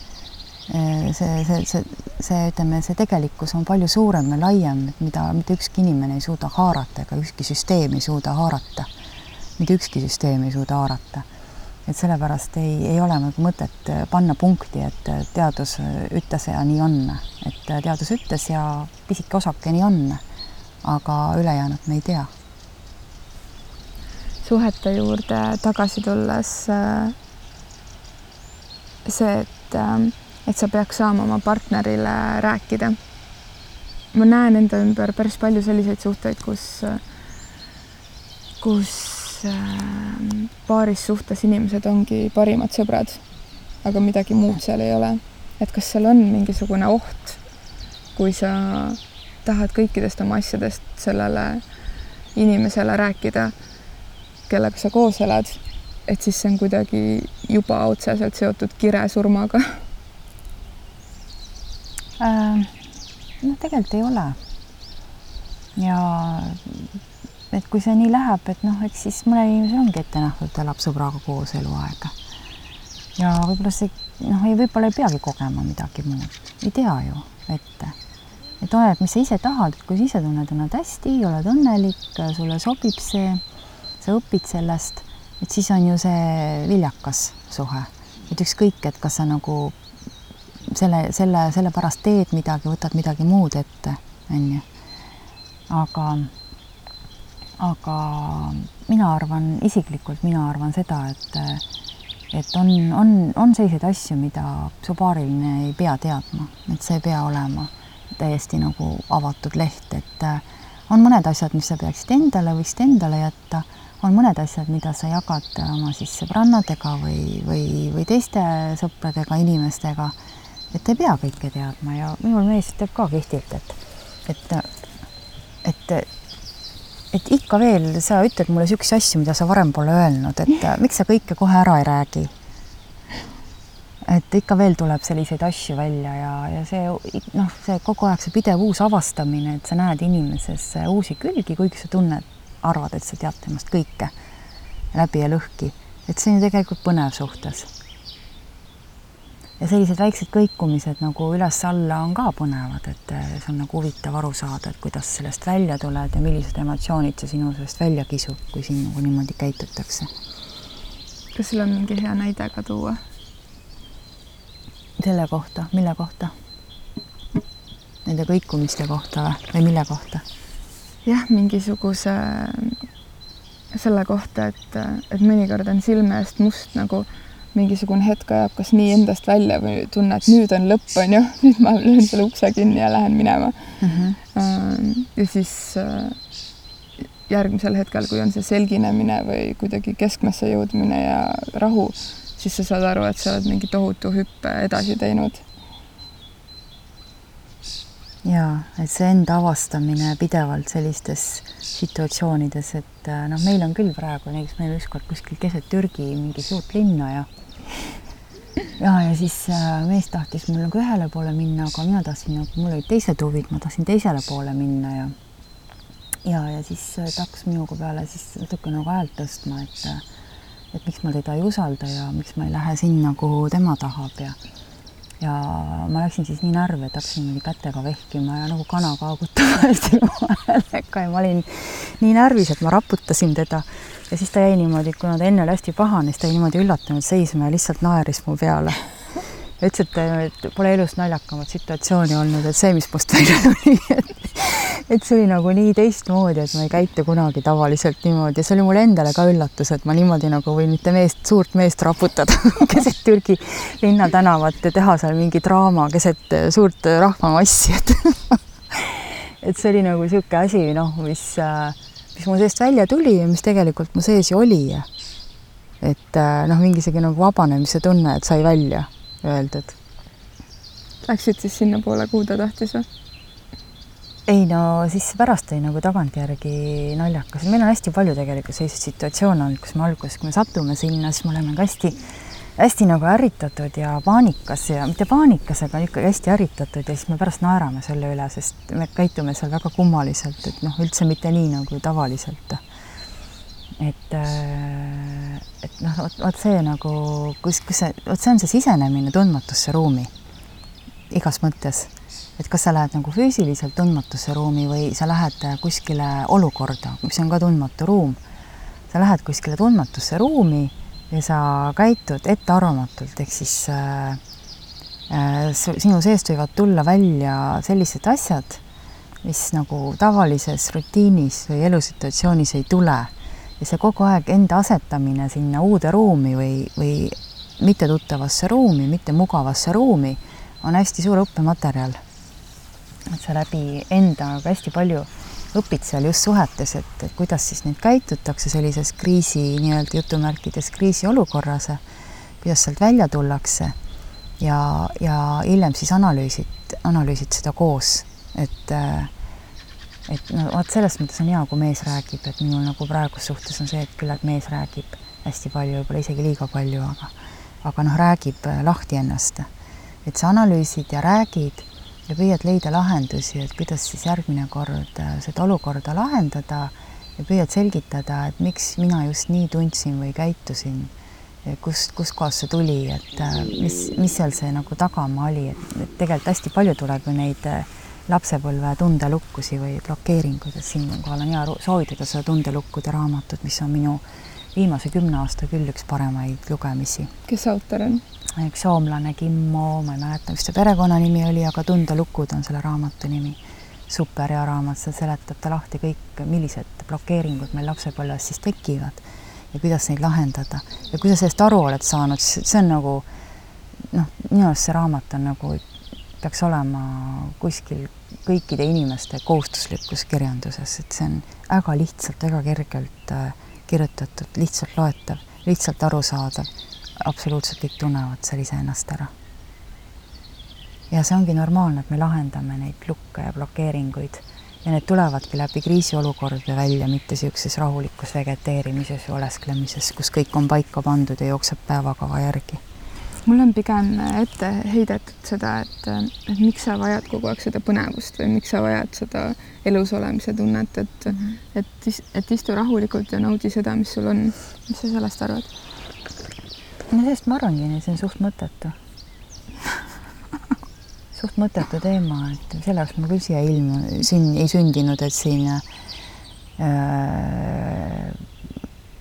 see, see, see, see, ütleme, see tegelikkus on palju suurem ja laiem, mida mitte ükski inimene ei suuda haarata ega ükski süsteem ei suuda haarata. mitte ükski süsteem ei suuda haarata. Et sellepärast ei, ei ole nagu mõtet panna punkti, et teadus ütles ja nii on, et teadus ütles ja pisike osake nii on. aga ülejäänut me ei tea. suhete juurde tagasi tulles see, et äh, et sa peaks saama oma partnerile rääkida. ma näen enda ümber päris palju selliseid suhteid, kus, kus ähm, paaris suhtes inimesed ongi parimad sõbrad, aga midagi muud seal ei ole. et kas seal on mingisugune oht, kui sa tahad kõikidest oma asjadest sellele inimesele rääkida, kellega sa koos elad, et siis see on kuidagi juba otseselt seotud kiresurmaga äh,? noh, tegelikult ei ole. ja et kui see nii läheb, et noh, eks siis mõnel inimesel ongi ette nähtud, et elab sõbraga koos eluaega. ja võib-olla see noh, ei, võib-olla ei peagi kogema midagi muud, ei tea ju ette. et oleneb, mis sa ise tahad, kui sa ise tunned ennast hästi, oled õnnelik, sulle sobib see, sa õpid sellest, et siis on ju see viljakas suhe, et ükskõik, et kas sa nagu selle, selle, sellepärast teed midagi, võtad midagi muud ette, on ju. aga, aga mina arvan, isiklikult mina arvan seda, et, et on, on, on selliseid asju, mida su paariline ei pea teadma, et see ei pea olema täiesti nagu avatud leht, et on mõned asjad, mis sa peaksid endale, võiksid endale jätta, on mõned asjad, mida sa jagad oma siis sõbrannadega või, või, või teiste sõpradega, inimestega. Et ei pea kõike teadma ja minul mees ütleb ka kihvtilt, et, et, et, et ikka veel sa ütled mulle niisuguseid asju, mida sa varem pole öelnud, et miks sa kõike kohe ära ei räägi. et ikka veel tuleb selliseid asju välja ja, ja see noh, see kogu aeg see pidev uus avastamine, et sa näed inimeses uusi külgi, kuigi sa tunned, arvad, et sa tead temast kõike läbi ja lõhki, et see on ju tegelikult põnev suhtes ja sellised väiksed kõikumised nagu üles-alla on ka põnevad, et eh, see on nagu huvitav aru saada, et kuidas sellest välja tuled ja millised emotsioonid see sinu seest välja kisub, kui sinuga niimoodi käitutakse. kas sul on mingi hea näide ka tuua? selle kohta, mille kohta? Nende kõikumiste kohta või, või mille kohta? jah, mingisuguse selle kohta, et, et mõnikord on silme eest must nagu mingisugune hetk ajab kas nii endast välja või tunned, nüüd on lõpp, on ju, nüüd ma löön selle ukse kinni ja lähen minema mm. -hmm. ja siis äh, järgmisel hetkel, kui on see selginemine või kuidagi keskmesse jõudmine ja rahu, siis sa saad aru, et sa oled mingi tohutu hüppe edasi teinud. Ja et see enda avastamine pidevalt sellistes situatsioonides, et äh, noh, meil on küll praegu näiteks meil ükskord kuskil keset Türgi mingi suurt linna ja ja, ja siis äh, mees tahtis mul nagu ühele poole minna, aga mina tahtsin nagu, mul olid teised huvid, ma tahtsin teisele poole minna ja ja, ja siis äh, ta hakkas minuga peale siis natuke nagu häält tõstma, et et miks ma teda ei usalda ja miks ma ei lähe sinna, kuhu tema tahab ja ja ma läksin siis nii närvi, et hakkasin niimoodi kätega vehkima ja nagu kana kaagutama hästi häälega ja ma olin nii närvis, et ma raputasin teda ja siis ta jäi niimoodi, kuna ta enne oli hästi pahane, siis ta jäi niimoodi üllatunud seisma ja lihtsalt naeris mu peale. Ütles, et, et pole elus naljakamat situatsiooni olnud, et see, mis must välja tuli, et see oli nagu nii teistmoodi, et ma ei käitu kunagi tavaliselt niimoodi see oli mulle endale ka üllatus, et ma niimoodi nagu võin mitte meest, suurt meest raputada keset Türgi linnatänavat ja teha seal mingi draama keset suurt rahvamassi, et et see oli nagu niisugune asi, noh, mis, mis mu seest välja tuli ja mis tegelikult mu sees ju oli. et noh, mingisugune nagu vabanemise tunne, et sai välja öeldud. Läksid siis sinnapoole, kuhu ta tahtis või? ei no siis pärast oli nagu tagantjärgi naljakas, meil on hästi palju tegelikult selliseid situatsioone olnud, kus me alguses, kui me satume sinna, siis me oleme ka hästi, hästi nagu ärritatud ja paanikas ja mitte paanikas, aga ikkagi hästi ärritatud ja siis me pärast naerame selle üle, sest me käitume seal väga kummaliselt, et noh, üldse mitte nii nagu tavaliselt. Et, äh, et noh, vot, vot see nagu, kus, kus see, vot see on see sisenemine tundmatusse ruumi igas mõttes et kas sa lähed nagu füüsiliselt tundmatusse ruumi või sa lähed kuskile olukorda, mis on ka tundmatu ruum. sa lähed kuskile tundmatusse ruumi ja sa käitud ettearvamatult, ehk siis äh, äh, sinu seest võivad tulla välja sellised asjad, mis nagu tavalises rutiinis või elusituatsioonis ei tule. Ja see kogu aeg enda asetamine sinna uude ruumi või, või mittetuttavasse ruumi, mitte mugavasse ruumi on hästi suur õppematerjal. Et sa läbi endaga hästi palju õpid seal just suhetes, et, et kuidas siis nüüd käitutakse sellises kriisi nii-öelda jutumärkides kriisiolukorras, kuidas sealt välja tullakse. Ja, ja hiljem siis analüüsid, analüüsid seda koos, et et no vot selles mõttes on hea, kui mees räägib, et minul nagu praeguses suhtes on see, et küll, et mees räägib hästi palju, võib-olla isegi liiga palju, aga aga noh, räägib lahti ennast. et sa analüüsid ja räägid ja püüad leida lahendusi, et kuidas siis järgmine kord äh, seda olukorda lahendada ja püüad selgitada, et miks mina just nii tundsin või käitusin, kust, kustkohast see tuli, et äh, mis, mis seal see nagu tagamaa oli, et tegelikult hästi palju tuleb ju neid äh, lapsepõlve tundelukkusi või blokeeringuid, et siinkohal on hea soovitada seda tundelukkude raamatut, mis on minu viimase kümne aasta küll üks paremaid lugemisi. kes autor on? üks soomlane Kimmo, ma ei mäleta, mis ta perekonnanimi oli, aga Tundelukud on selle raamatu nimi. super hea raamat, see seletab ta lahti kõik, millised blokeeringud meil lapsepõlves siis tekivad ja kuidas neid lahendada ja kui sa sellest aru oled saanud, siis see on nagu noh, minu arust see raamat on nagu, peaks olema kuskil kõikide inimeste kohustuslikus kirjanduses, et see on väga lihtsalt, väga kergelt äh, kirjutatud, lihtsalt loetav, lihtsalt arusaadav absoluutselt kõik tunnevad seal iseennast ära. ja see ongi normaalne, et me lahendame neid lukke ja blokeeringuid ja need tulevadki läbi kriisiolukordade välja, mitte niisuguses rahulikus vegeteerimises ja olesklemises, kus kõik on paika pandud ja jookseb päevakava järgi. Mul on pigem ette heidetud seda, et, et miks sa vajad kogu aeg seda põnevust või miks sa vajad seda elus olemise tunnet, et mm, -hmm. et, et istu rahulikult ja naudi seda, mis sul on. mis sa sellest arvad? no sellest ma arvangi, see on suht mõttetu suht mõttetu teema, et selle jaoks ma küll siia ilmu, siin ei sündinud, et siin äh,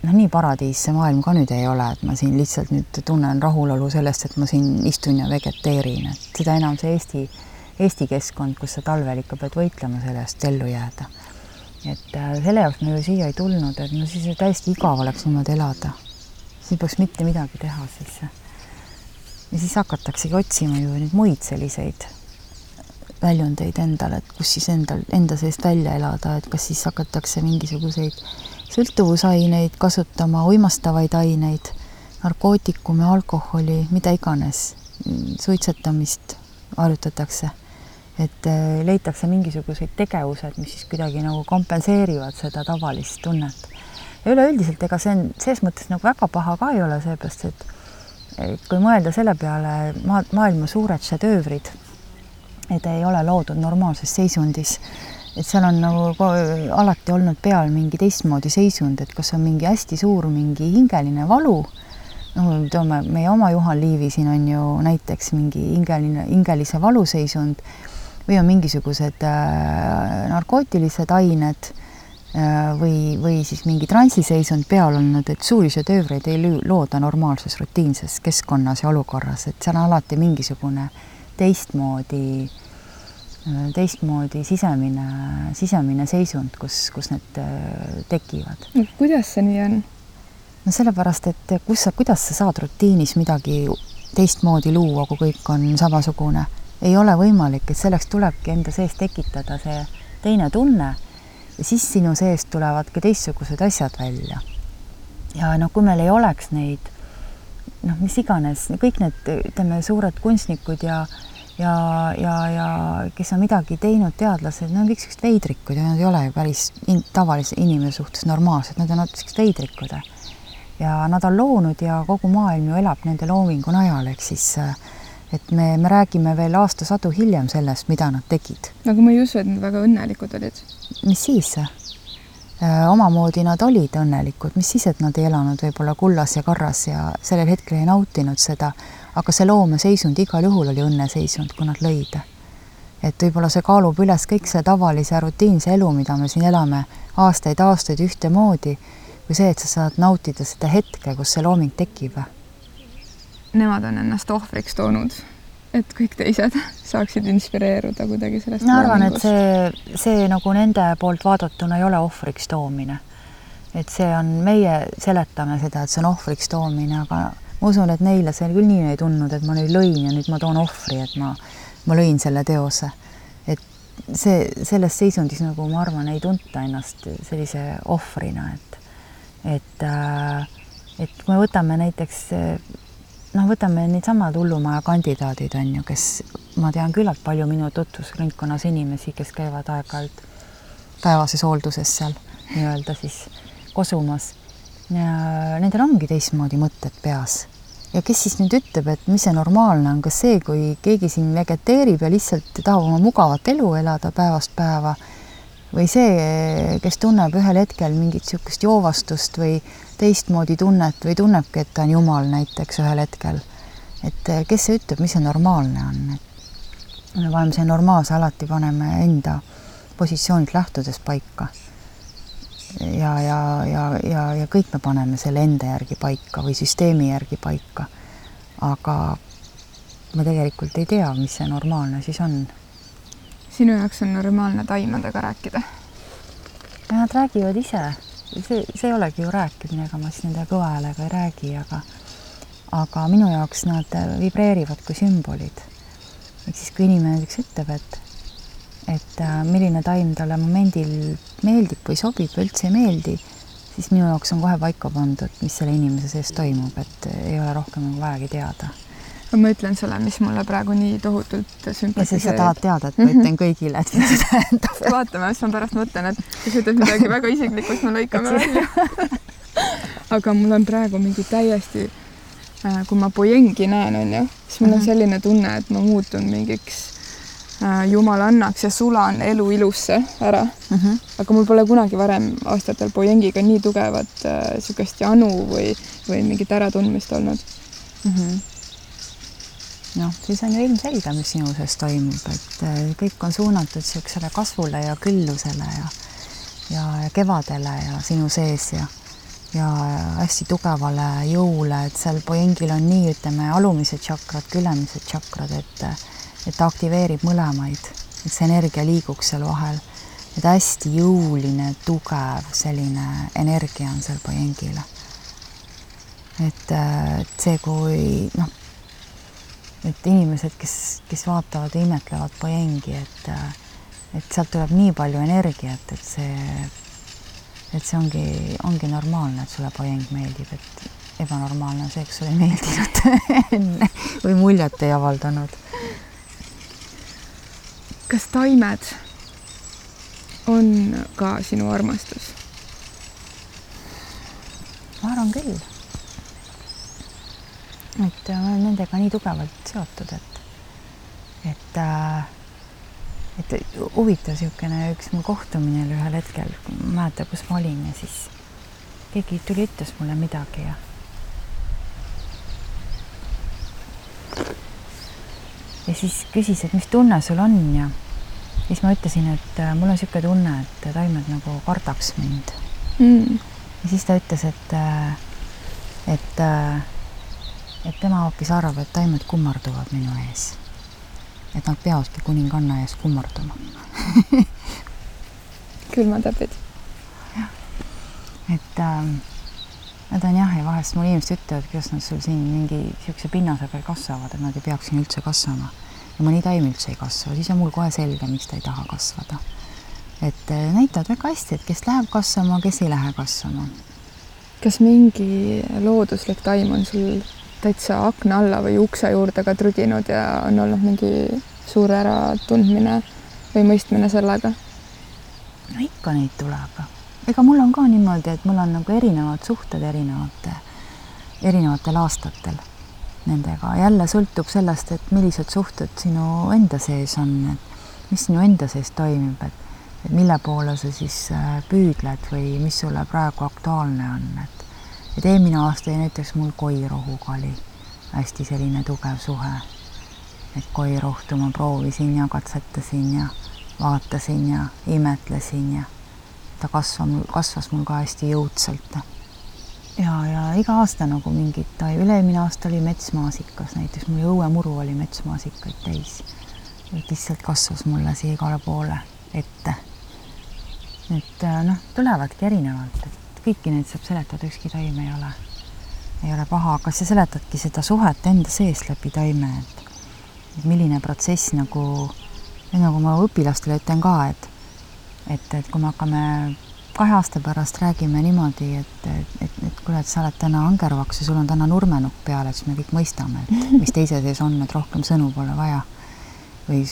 noh, nii paradiis see maailm ka nüüd ei ole, et ma siin lihtsalt nüüd tunnen rahulolu sellest, et ma siin istun ja vegeteerin, et seda enam see Eesti, Eesti keskkond, kus sa talvel ikka pead võitlema selle eest ellu jääda. et äh, selle jaoks ma ju siia ei tulnud, et no siis täiesti igav oleks niimoodi elada siis ei peaks mitte midagi teha siis. ja siis hakataksegi otsima ju neid muid selliseid väljundeid endale, et kus siis endal, enda seest välja elada, et kas siis hakatakse mingisuguseid sõltuvusaineid kasutama, uimastavaid aineid, narkootikume, alkoholi, mida iganes, suitsetamist harjutatakse. et eh, leitakse mingisugused tegevused, mis siis kuidagi nagu kompenseerivad seda tavalist tunnet ja üleüldiselt ega see on ses mõttes nagu väga paha ka ei ole, seepärast et kui mõelda selle peale, maa, maailma suured šedöövrid, et ei ole loodud normaalses seisundis, et seal on nagu alati olnud peal mingi teistmoodi seisund, et kas on mingi hästi suur mingi hingeline valu, no toome meie oma Juhan Liivi siin on ju näiteks mingi hingeline, hingelise valuseisund või on mingisugused äh, narkootilised ained äh, või, või siis mingi transiseisund peal olnud, et suuri šedöövreid ei looda normaalses rutiinses keskkonnas ja olukorras, et seal on alati mingisugune teistmoodi, äh, teistmoodi sisemine, sisemine seisund, kus, kus need tekivad. kuidas see nii on? no sellepärast, et kus sa, kuidas sa saad rutiinis midagi teistmoodi luua, kui kõik on samasugune. ei ole võimalik, et selleks tulebki enda sees tekitada see teine tunne ja siis sinu seest tulevadki teistsugused asjad välja. ja noh, kui meil ei oleks neid noh, mis iganes, kõik need, ütleme, suured kunstnikud ja ja, ja, ja kes on midagi teinud, teadlased, nad on kõik siuksed veidrikud ja nad ei ole ju päris in, tavalise inimese suhtes normaalsed, nad on siuksed veidrikud ja nad on loonud ja kogu maailm ju elab nende loomingu najal, ehk siis äh, et me, me räägime veel aastasadu hiljem sellest, mida nad tegid. aga ma ei usu, et nad väga õnnelikud olid. mis siis? Äh, omamoodi nad olid õnnelikud, mis siis, et nad ei elanud võib-olla kullas ja karras ja sellel hetkel ei nautinud seda, aga see loomeseisund igal juhul oli õnneseisund, kui nad lõid. et võib-olla see kaalub üles kõik selle tavalise rutiinse elu, mida me siin elame aastaid-aastaid ühtemoodi kui see, et sa saad nautida seda hetke, kus see looming tekib. Nemad on ennast ohvriks toonud, et kõik teised saaksid inspireeruda kuidagi sellest. ma arvan, et see, see nagu nende poolt vaadatuna ei ole ohvriks toomine. et see on, meie seletame seda, et see on ohvriks toomine, aga ma usun, et neile see küll nii ei tundnud, et ma nüüd lõin ja nüüd ma toon ohvri, et ma, ma lõin selle teose. et see, selles seisundis nagu ma arvan, ei tunta ennast sellise ohvrina, et et, äh, et kui me võtame näiteks noh, võtame needsamad hullumaja kandidaadid on ju, kes ma tean küllalt palju minu tutvusringkonnas inimesi, kes käivad aeg-ajalt päevases hoolduses seal nii-öelda siis kosumas. Nendel ongi teistmoodi mõtted peas ja kes siis nüüd ütleb, et mis see normaalne on, kas see, kui keegi siin vegeteerib ja lihtsalt tahab oma mugavat elu elada päevast päeva või see, kes tunneb ühel hetkel mingit niisugust joovastust või teistmoodi tunnet või tunnebki, et ta on jumal näiteks ühel hetkel. et kes see ütleb, mis see normaalne on, et me paneme see normaalse alati paneme enda positsioonilt lähtudes paika. Ja, ja, ja, ja, ja kõik me paneme selle enda järgi paika või süsteemi järgi paika. aga me tegelikult ei tea, mis see normaalne siis on sinu jaoks on normaalne taimadega rääkida? Nad räägivad ise, see, see ei olegi ju rääkimine, ega ma siis nende kõva häälega ei räägi, aga aga minu jaoks nad vibreerivad kui sümbolid. ehk siis, kui inimene näiteks ütleb, et et äh, milline taim talle momendil meeldib või sobib või üldse ei meeldi, siis minu jaoks on kohe paika pandud, mis selle inimese sees toimub, et ei ole rohkem nagu vajagi teada ma ütlen sulle, mis mulle praegu nii tohutult sümpatiseerib. ja siis sa tahad teada, et ma ütlen kõigile, et mis see tähendab. vaatame, mis ma pärast mõtlen, et kui sa ütled midagi väga isiklikku, siis me lõikame välja aga mul on praegu mingi täiesti, äh, kui ma Boyengi näen, onju, siis mul on mhm. selline tunne, et ma muutun mingiks äh, jumalannaks ja sulan elu ilusse ära mm. -hmm. aga mul pole kunagi varem aastatel Boyengiga nii tugevat niisugust äh, janu või, või mingit äratundmist olnud mm. -hmm noh, siis on ju ilmselge, mis sinu sees toimub, et äh, kõik on suunatud niisugusele kasvule ja küllusele ja ja, ja kevadele ja sinu sees ja ja hästi tugevale jõule, et seal poengil on nii, ütleme, alumised tšakrad, ülemised tšakrad, et et ta aktiveerib mõlemaid, et see energia liiguks seal vahel. et hästi jõuline, tugev selline energia on seal poengile. et, et see, kui noh, et inimesed, kes, kes vaatavad ja imetlevad pojengi, et et sealt tuleb nii palju energiat, et see, et see ongi, ongi normaalne, et sulle pojeng meeldib, et ebanormaalne on see, kui sulle ei meeldinud enne või muljet ei avaldanud. Kas taimed on ka sinu armastus? ma arvan küll et ma olen nendega nii tugevalt seotud, et, et äh, et huvitav niisugune üks mu kohtumine oli ühel hetkel, ma ei mäleta, kus ma olin ja siis keegi tuli, ütles mulle midagi ja ja siis küsis, et mis tunne sul on ja siis ma ütlesin, et äh, mul on niisugune tunne, et taimed nagu kardaks mind mm.. ja siis ta ütles, et, äh, et, äh, et tema hoopis arvab, et taimed kummarduvad minu ees. et nad peavadki kuninganna ees kummarduma külmatäpid. et ähm, Nad on jah, ja vahest mul inimesed ütlevad, kuidas nad sul siin mingi niisuguse pinnase peal kasvavad, et nad ei peaks siin üldse kasvama. ja mõni taim üldse ei kasva, siis on mul kohe selge, miks ta ei taha kasvada. et äh, näitavad väga hästi, et kes läheb kasvama, kes ei lähe kasvama. kas mingi looduslik taim on sul täitsa akna alla või ukse juurde ka trüginud ja on olnud mingi suur äratundmine või mõistmine sellega? no ikka neid tuleb ega mul on ka niimoodi, et mul on nagu erinevad suhted erinevate, erinevatel aastatel nendega, jälle sõltub sellest, et millised suhted sinu enda sees on, et mis sinu enda sees toimib, et et mille poole sa siis äh, püüdled või mis sulle praegu aktuaalne on, et et eelmine aasta näiteks mul koirohuga oli hästi selline tugev suhe. et koirohtu ma proovisin ja katsetasin ja vaatasin ja imetlesin ja ta kasvab, kasvas mul ka hästi jõudsalt. ja, ja iga aasta nagu mingid, üle-eelmine aasta oli metsmaasikas, näiteks mul õuemuru oli metsmaasikaid täis. lihtsalt kasvas mulle siia igale poole ette. et äh, noh, tulevadki erinevalt, et kõiki neid saab seletada, ükski taim ei ole, ei ole paha, aga sa seletadki seda suhet enda sees läbi taime, et milline protsess nagu, nagu ma õpilastele ütlen ka, et et, et kui me hakkame kahe aasta pärast räägime niimoodi, et, et, et, et kuule, et sa oled täna angervaks ja sul on täna nurmenukk peal, et siis me kõik mõistame, et mis teise sees on, et rohkem sõnu pole vaja. või,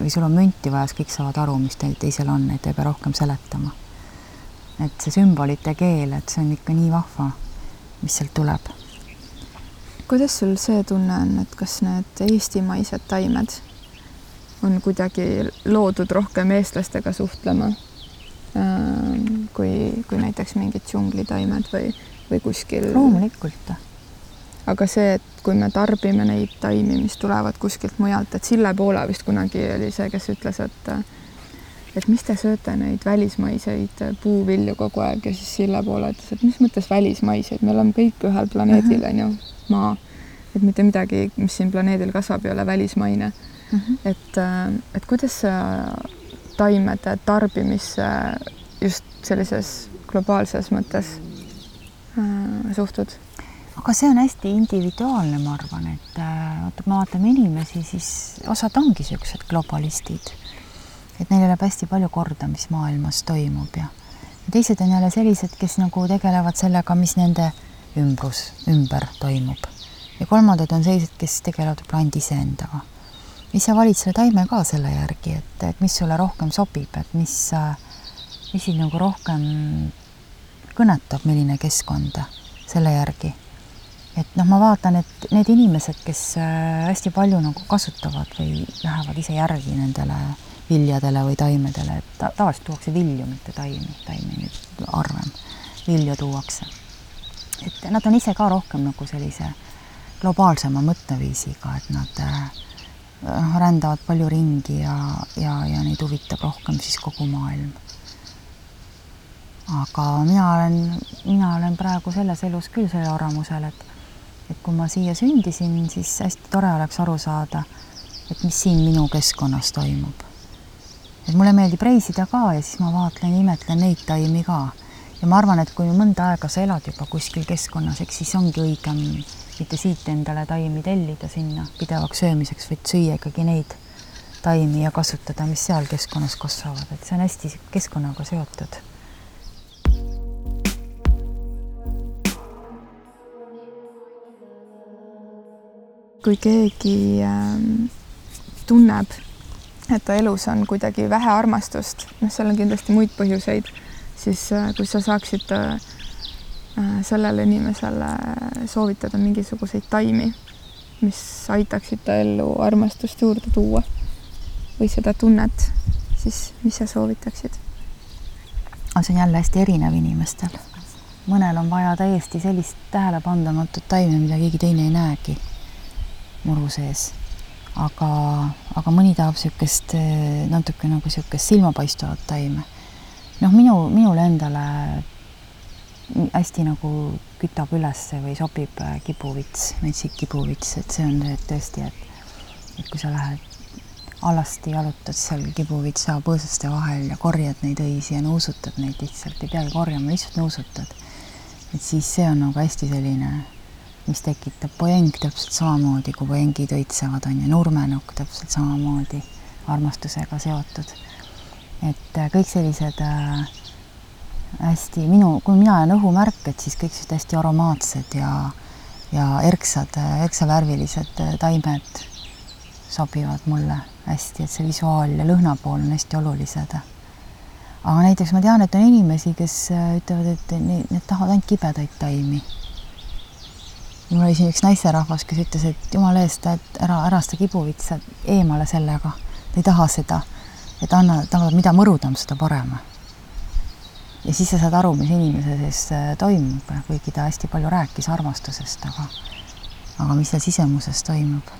või sul on münti vaja, siis kõik saavad aru, mis teil teisel on, et ei pea rohkem seletama. et see sümbolite keel, et see on ikka nii vahva, mis sealt tuleb. kuidas sul see tunne on, et kas need eestimaised taimed on kuidagi loodud rohkem eestlastega suhtlema ähm, kui, kui näiteks mingid džunglitaimed või, või kuskil. loomulikult. aga see, et kui me tarbime neid taimi, mis tulevad kuskilt mujalt, et Sille Poola vist kunagi oli see, kes ütles, et et mis te sööte neid välismaiseid puuvilju kogu aeg ja siis Sille Poola ütles, et mis mõttes välismaiseid, me oleme kõik ühel planeedil, mhm. on ju, maa. et mitte midagi, mis siin planeedil kasvab, ei ole välismaine mm. -hmm. et, äh, et kuidas sa taimede tarbimisse just sellises globaalses mõttes äh, suhtud? aga see on hästi individuaalne, ma arvan, et äh, vaata, kui me vaatame inimesi, siis osad ongi niisugused globalistid. et neil läheb hästi palju korda, mis maailmas toimub ja, ja teised on jälle sellised, kes nagu tegelevad sellega, mis nende ümbrus, ümber toimub. ja kolmandad on sellised, kes tegelevad võib-olla ainult iseendaga sa valid selle taime ka selle järgi, et, et mis sulle rohkem sobib, et mis, mis sind nagu rohkem kõnetab, milline keskkond selle järgi. et noh, ma vaatan, et need inimesed, kes äh, hästi palju nagu kasutavad või lähevad ise järgi nendele viljadele või taimedele, et ta, tavaliselt tuuakse vilju, mitte taimi, taimi nüüd harvem, vilju tuuakse. et nad on ise ka rohkem nagu sellise globaalsema mõtteviisiga, et nad äh, rändavad palju ringi ja, ja, ja neid huvitab rohkem siis kogu maailm. aga mina olen, mina olen praegu selles elus küll sellel arvamusel, et et kui ma siia sündisin, siis hästi tore oleks aru saada, et mis siin minu keskkonnas toimub. et mulle meeldib reisida ka ja siis ma vaatlen imetlen neid taimi ka. ja ma arvan, et kui mõnda aega sa elad juba kuskil keskkonnas, eks siis ongi õigem mitte siit endale taimi tellida sinna pidevaks söömiseks, vaid süüa ikkagi neid taimi ja kasutada, mis seal keskkonnas kasvavad, et see on hästi keskkonnaga seotud. kui keegi äh, tunneb, et ta elus on kuidagi vähe armastust, noh, seal on kindlasti muid põhjuseid, siis äh, kui sa saaksid Äh, sellele inimesele soovitada mingisuguseid taimi, mis aitaksid ta ellu armastust juurde tuua või seda tunnet, siis mis sa soovitaksid? see on jälle hästi erinev inimestel. mõnel on vaja täiesti sellist tähelepandamatut taime, mida keegi teine ei näegi muru sees. aga, aga mõni tahab niisugust natuke nagu niisugust silmapaistvat taime. noh, minu, minule endale hästi nagu kütab üles või sobib kibuvits, metsik kibuvits, et see on tõesti, et, et kui sa lähed alasti jalutad seal kibuvitsa põõsaste vahel ja korjad neid õisi ja nuusutad neid lihtsalt, ei peagi korjama, lihtsalt nuusutad. et siis see on nagu hästi selline mis tekitab pojeng täpselt samamoodi, kui pojengid õitsevad, on ju, nurmenukk täpselt samamoodi armastusega seotud. et äh, kõik sellised äh, hästi minu, kui mina olen õhumärked, siis kõik sellised hästi aromaatsed ja ja erksad, erksavärvilised taimed sobivad mulle hästi, et see visuaal ja lõhna pool on hästi olulised. aga näiteks ma tean, et on inimesi, kes ütlevad, et need, need tahavad ainult kibedaid taimi mul oli siin üks naisterahvas, kes ütles, et jumala eest, et ära, ära seda kibuvitsa eemale sellega, ta ei taha seda, et anna, tahavad, mida mõrudam, seda parem. Ja siis sa saad aru, mis inimese sees äh, toimub, kuigi ta hästi palju rääkis armastusest, aga aga mis seal sisemuses toimub.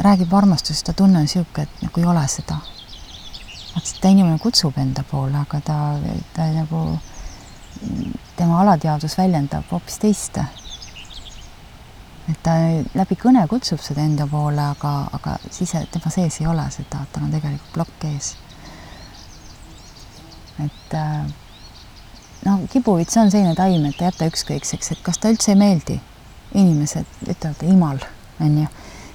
räägib armastusest, ta tunne on niisugune, et nagu ei ole seda. vaata, ta inimene kutsub enda poole, aga ta, ta nagu, tema alateadvus väljendab hoopis teist et ta läbi kõne kutsub seda enda poole, aga, aga sise, tema sees ei ole seda, tal on tegelikult plokk ees. et äh, noh, kibuvits on selline taim, et jäta ükskõikseks, et kas ta üldse ei meeldi. inimesed ütlevad imal, on ju.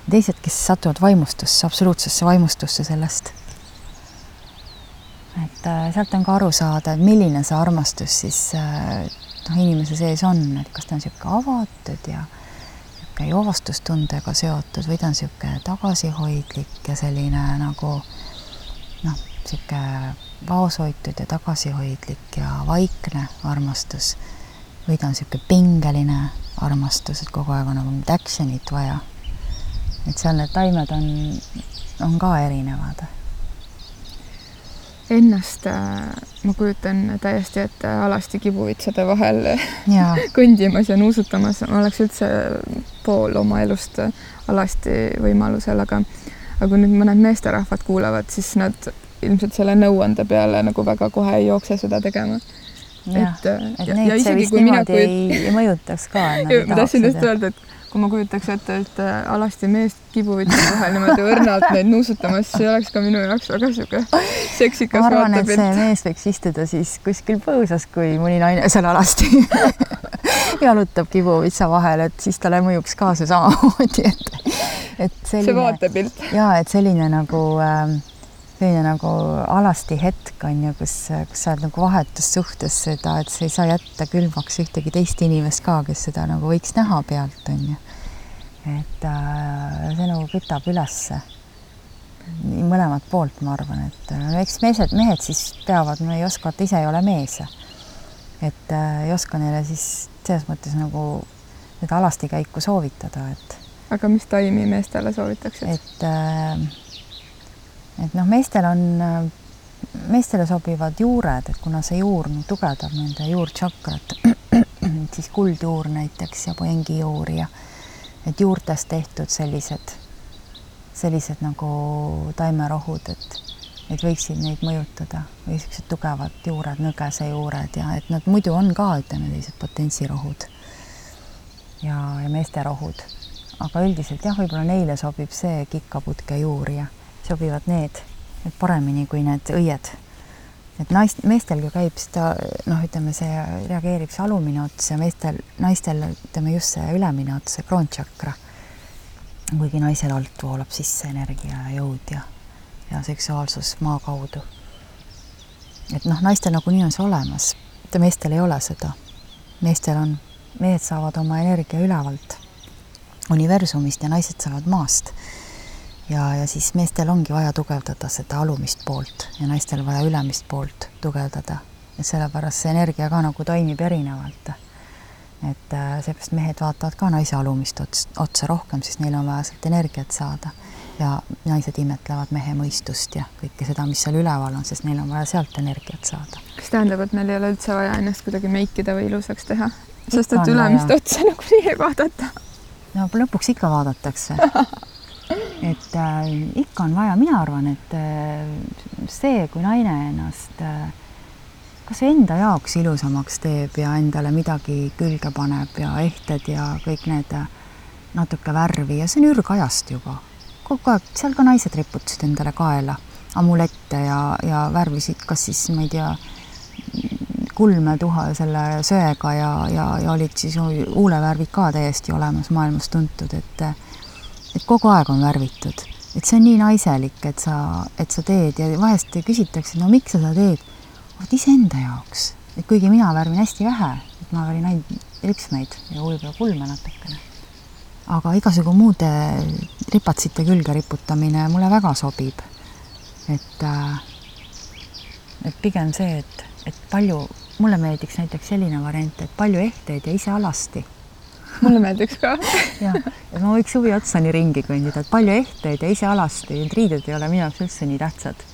teised, kes satuvad vaimustusse, absoluutsesse vaimustusse sellest. et äh, sealt on ka aru saada, et milline see armastus siis äh, noh, inimese sees on, et kas ta on niisugune avatud ja niisugune joovastustundega seotud või ta on niisugune tagasihoidlik ja selline nagu noh, niisugune vaoshoitud ja tagasihoidlik ja vaikne armastus või ta on niisugune pingeline armastus, et kogu aeg on nagu mingit action'it vaja. et seal need taimed on, on ka erinevad ennast äh, ma kujutan täiesti ette alasti kibuvitsade vahel ja. kõndimas ja nuusutamas, ma oleks üldse pool oma elust alasti võimalusel, aga aga kui nüüd mõned meesterahvad kuulavad, siis nad ilmselt selle nõuande peale nagu väga kohe ei jookse seda tegema. et, et neid ja see vist niimoodi kujut... ei, ei mõjutaks ka. ma tahtsin just öelda, et kui ma kujutaks ette, et äh, alasti meest kibuvitsi vahel niimoodi õrnalt neid nuusutamas, see oleks ka minu jaoks väga sihuke seksikas ma arvan, et see mees võiks istuda siis kuskil põõsas, kui mõni naine seal alasti jalutab kibuvitsa vahel, et siis talle mõjuks ka see samamoodi, et, et selline. see vaatepilt. ja et selline nagu äh, selline nagu alasti hetk on ju, kus, kus sa oled nagu vahetussuhtes seda, et sa ei saa jätta külmaks ühtegi teist inimest ka, kes seda nagu võiks näha pealt, on ju. et äh, see nagu kütab ülesse nii mõlemat poolt, ma arvan, et äh, eks meesed, mehed siis peavad, no ei oska, ise ei ole mees. et äh, ei oska neile siis selles mõttes nagu seda alasti käiku soovitada, et. aga mis taimi meestele soovitakse? et äh, et noh, meestel on, meestele sobivad juured, et kuna see juur tugevdab nende juurtšakrat, siis kuldjuur näiteks ja poengijuur ja et juurtest tehtud sellised, sellised nagu taimerohud, et et võiksid neid mõjutada või niisugused tugevad juured, nõgesejuured ja et nad muidu on ka, ütleme, sellised potentsirohud ja, ja meesterohud. aga üldiselt jah, võib-olla neile sobib see kikaputkejuur ja sobivad need, paremini kui need õied. et naist, meestel ju käib seda noh, ütleme, see reageerib see alumine ots ja meestel, naistel ütleme just see ülemine ots, see kroontšakra. kuigi naisel alt voolab sisse energia ja jõud ja, ja seksuaalsus maa kaudu. et noh, naistel nagunii on see olemas, meestel ei ole seda. meestel on, mehed saavad oma energia ülevalt universumist ja naised saavad maast ja, ja siis meestel ongi vaja tugevdada seda alumist poolt ja naistel vaja ülemist poolt tugevdada. et sellepärast see energia ka nagu toimib erinevalt. et äh, seepärast mehed vaatavad ka naise alumist ots, otsa rohkem, sest neil on vaja sealt energiat saada. ja naised imetlevad mehe mõistust ja kõike seda, mis seal üleval on, sest neil on vaja sealt energiat saada. kas tähendab, et meil ei ole üldse vaja ennast kuidagi meikida või ilusaks teha? sest et ülemist otsa nagunii ei vaadata. no lõpuks ikka vaadatakse et äh, ikka on vaja, mina arvan, et äh, see, kui naine ennast äh, kas enda jaoks ilusamaks teeb ja endale midagi külge paneb ja ehted ja kõik need äh, natuke värvi ja see on ürgajast juba. kogu aeg, seal ka naised riputasid endale kaela amulette ja, ja värvisid kas siis, ma ei tea, kulme tuha selle söega ja, ja, ja olid siis huulevärvid ka täiesti olemas, maailmas tuntud, et et kogu aeg on värvitud, et see on nii naiselik, et sa, et sa teed ja vahest küsitakse, no miks sa seda teed? vot iseenda jaoks, et kuigi mina värvin hästi vähe, et ma värvin ainult ripsmeid ja võib-olla kulme natukene. aga igasugu muude ripatsite külge riputamine mulle väga sobib. et, äh, et pigem see, et, et palju, mulle meeldiks näiteks selline variant, et palju ehteid ja ise alasti mulle meeldiks ka. jah, et ma võiks huvi otsani ringi kõndida, et palju ehteid ja ise alasti, need riided ei ole minu jaoks üldse nii tähtsad.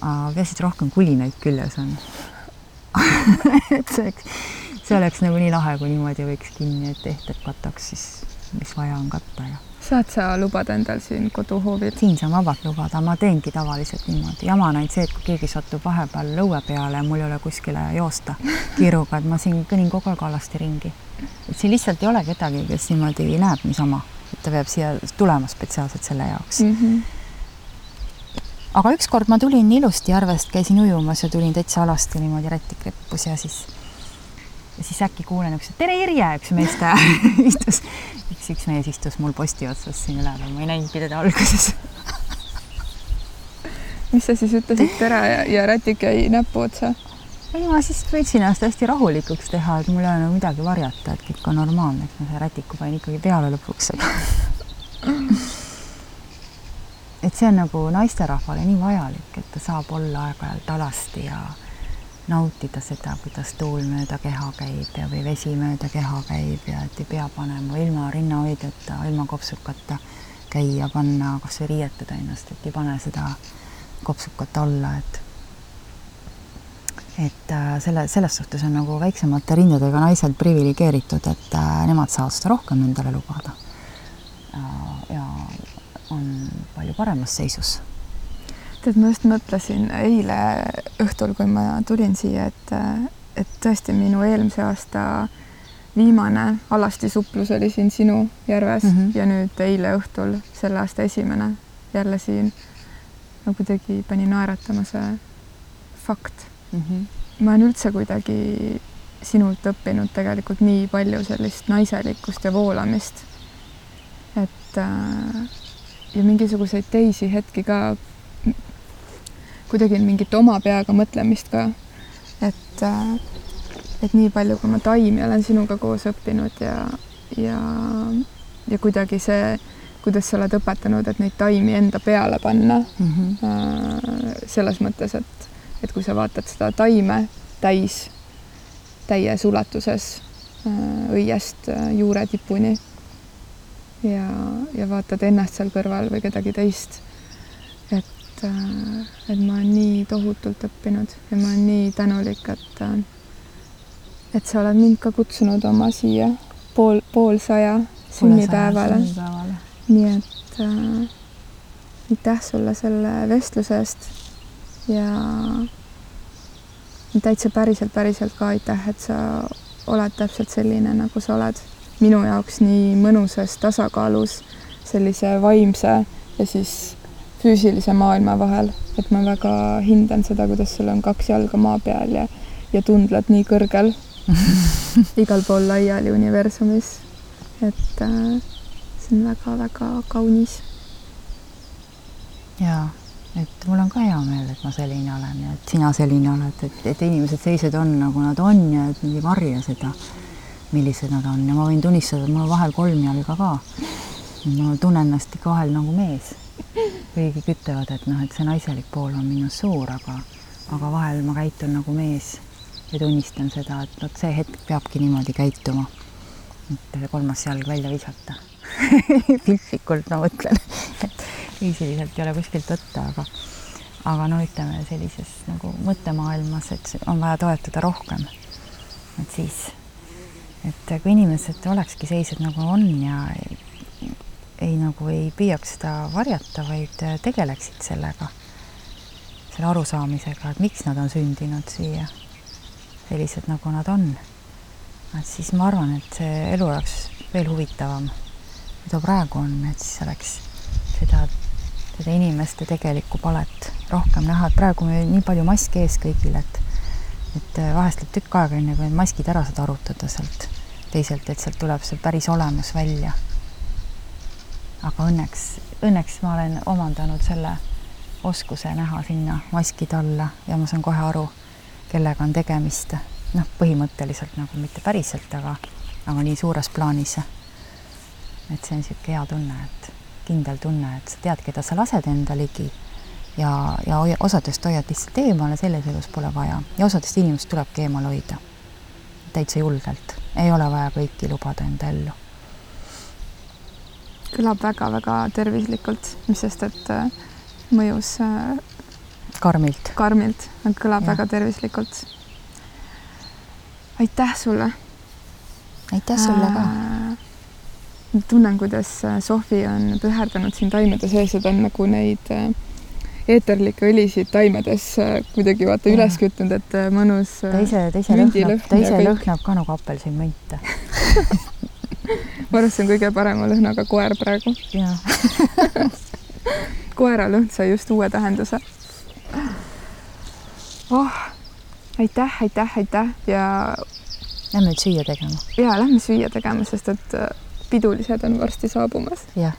peaasi, et rohkem kulinaid küljes on et see oleks, see oleks nagu nii lahe, kui niimoodi võiks kinni, et ehted kataks siis, mis vaja on katta ja saad sa lubada endal siin koduhoovil? siin saan vabalt lubada, ma teengi tavaliselt niimoodi. jama on ainult see, et kui keegi satub vahepeal lõue peale ja mul ei ole kuskile joosta kiiruga, et ma siin kõnnin kogu aeg alasti ringi. et siin lihtsalt ei ole kedagi, kes niimoodi näeb niisama, et ta peab siia tulema spetsiaalselt selle jaoks mm. -hmm aga ükskord ma tulin ilusti järvest, käisin ujumas ja tulin täitsa alasti niimoodi rätik rippus ja siis ja siis äkki kuulen üks, tere Irje, üks meeste istus, üks, mees istus mul posti otsas siin üleval, ma ei näinudki teda alguses mis sa siis ütlesid, tere ja, ja rätik jäi näpu otsa? ei, ma siis võtsin ennast hästi rahulikuks teha, et mul ei ole nagu midagi varjata, et kõik on normaalne, et ma selle rätiku panin ikkagi peale lõpuks et see on nagu naisterahvale nii vajalik, et ta saab olla aeg-ajalt alasti ja nautida seda, kuidas tuul mööda keha käib ja, või vesi mööda keha käib ja et ei pea panema ilma rinnahoidjata, ilma kopsukata käia, panna, kas või riietada ennast, et ei pane seda kopsukat alla, et et äh, selle, selles suhtes on nagu väiksemate rindadega naised priviligeeritud, et äh, nemad saavad seda rohkem endale lubada. ja on palju paremas seisus tead, ma just mõtlesin eile õhtul, kui ma tulin siia, et, et tõesti minu eelmise aasta viimane alasti-suplus oli siin sinu järves mm -hmm. ja nüüd eile õhtul selle aasta esimene jälle siin. no kuidagi pani naeratama see fakt mm. -hmm. ma olen üldse kuidagi sinult õppinud tegelikult nii palju sellist naiselikkust ja voolamist. et äh, ja mingisuguseid teisi hetki ka, kuidagi mingit oma peaga mõtlemist ka. et, äh, et nii palju, kui ma taimi olen sinuga koos õppinud ja, ja, ja kuidagi see, kuidas sa oled õpetanud, et neid taimi enda peale panna mm. -hmm. selles mõttes, et, et kui sa vaatad seda taime täis, täies ulatuses äh, õiest juure tipuni ja, ja vaatad ennast seal kõrval või kedagi teist, et et, ma olen nii tohutult õppinud ja ma olen nii tänulik, et, et sa oled mind ka kutsunud oma siia pool, poolsaja sünnipäevale. nii et äh, aitäh sulle selle vestluse eest ja täitsa päriselt, päriselt ka aitäh, et sa oled täpselt selline, nagu sa oled. minu jaoks nii mõnusas tasakaalus sellise vaimse ja siis füüsilise maailma vahel, et ma väga hindan seda, kuidas sul on kaks jalga maa peal ja, ja tundled nii kõrgel igal pool laiali universumis. et äh, see on väga-väga kaunis. ja, et mul on ka hea meel, et ma selline olen ja et sina selline oled, et, et inimesed sellised on, nagu nad on ja et nad ei varja seda, millised nad on ja ma võin tunnistada, et mul on vahel kolm jalga ka. ma tunnen ennast ikka vahel nagu mees kuigi ütlevad, et noh, et see naiselik pool on minus suur, aga, aga vahel ma käitun nagu mees ja tunnistan seda, et vot see hetk peabki niimoodi käituma. et kolmas jalg välja visata piltlikult ma mõtlen, et füüsiliselt ei ole kuskilt võtta, aga, aga no ütleme sellises nagu mõttemaailmas, et on vaja toetada rohkem. et siis, et kui inimesed olekski sellised, nagu on ja ei nagu ei püüaks seda varjata, vaid tegeleksid sellega, selle arusaamisega, et miks nad on sündinud siia sellised, nagu nad on. et siis ma arvan, et see elu oleks veel huvitavam, kui ta praegu on, et siis oleks seda, seda inimeste tegelikku palet rohkem näha, et praegu meil nii palju maske ees kõigil, et et vahest läheb tükk aega, enne kui need maskid ära saad arutada sealt teiselt, et sealt tuleb see päris olemus välja. Aga õnneks, õnneks ma olen omandanud selle oskuse näha sinna maskide alla ja ma saan kohe aru, kellega on tegemist. noh, põhimõtteliselt nagu mitte päriselt, aga, aga nii suures plaanis. et see on niisugune hea tunne, et kindel tunne, et sa tead, keda sa lased enda ligi ja, ja osadest hoiad lihtsalt eemale, selles elus pole vaja ja osadest inimest tulebki eemal hoida. täitsa julgelt, ei ole vaja kõiki lubada enda ellu. Kõlab väga-väga tervislikult, mis sest, et äh, mõjus äh, karmilt. karmilt, kõlab ja. väga tervislikult. aitäh sulle. aitäh sulle ka äh,. tunnen, kuidas Sohvi on püherdanud siin taimede sees ja ta on nagu neid äh, eeterlikke õlisid taimedes äh, kuidagi vaata üles kütnud, et äh, mõnus. ta ise, ta ise lõhnab, ta ise lõhnab ka nagu apelsinmünte ma arvan, et see on kõige parema lõhnaga koer praegu. koeralõhn sai just uue tähenduse. oh, aitäh, aitäh, aitäh ja. Lähme nüüd süüa tegema. ja lähme süüa tegema, sest et äh, pidulised on varsti saabumas. jah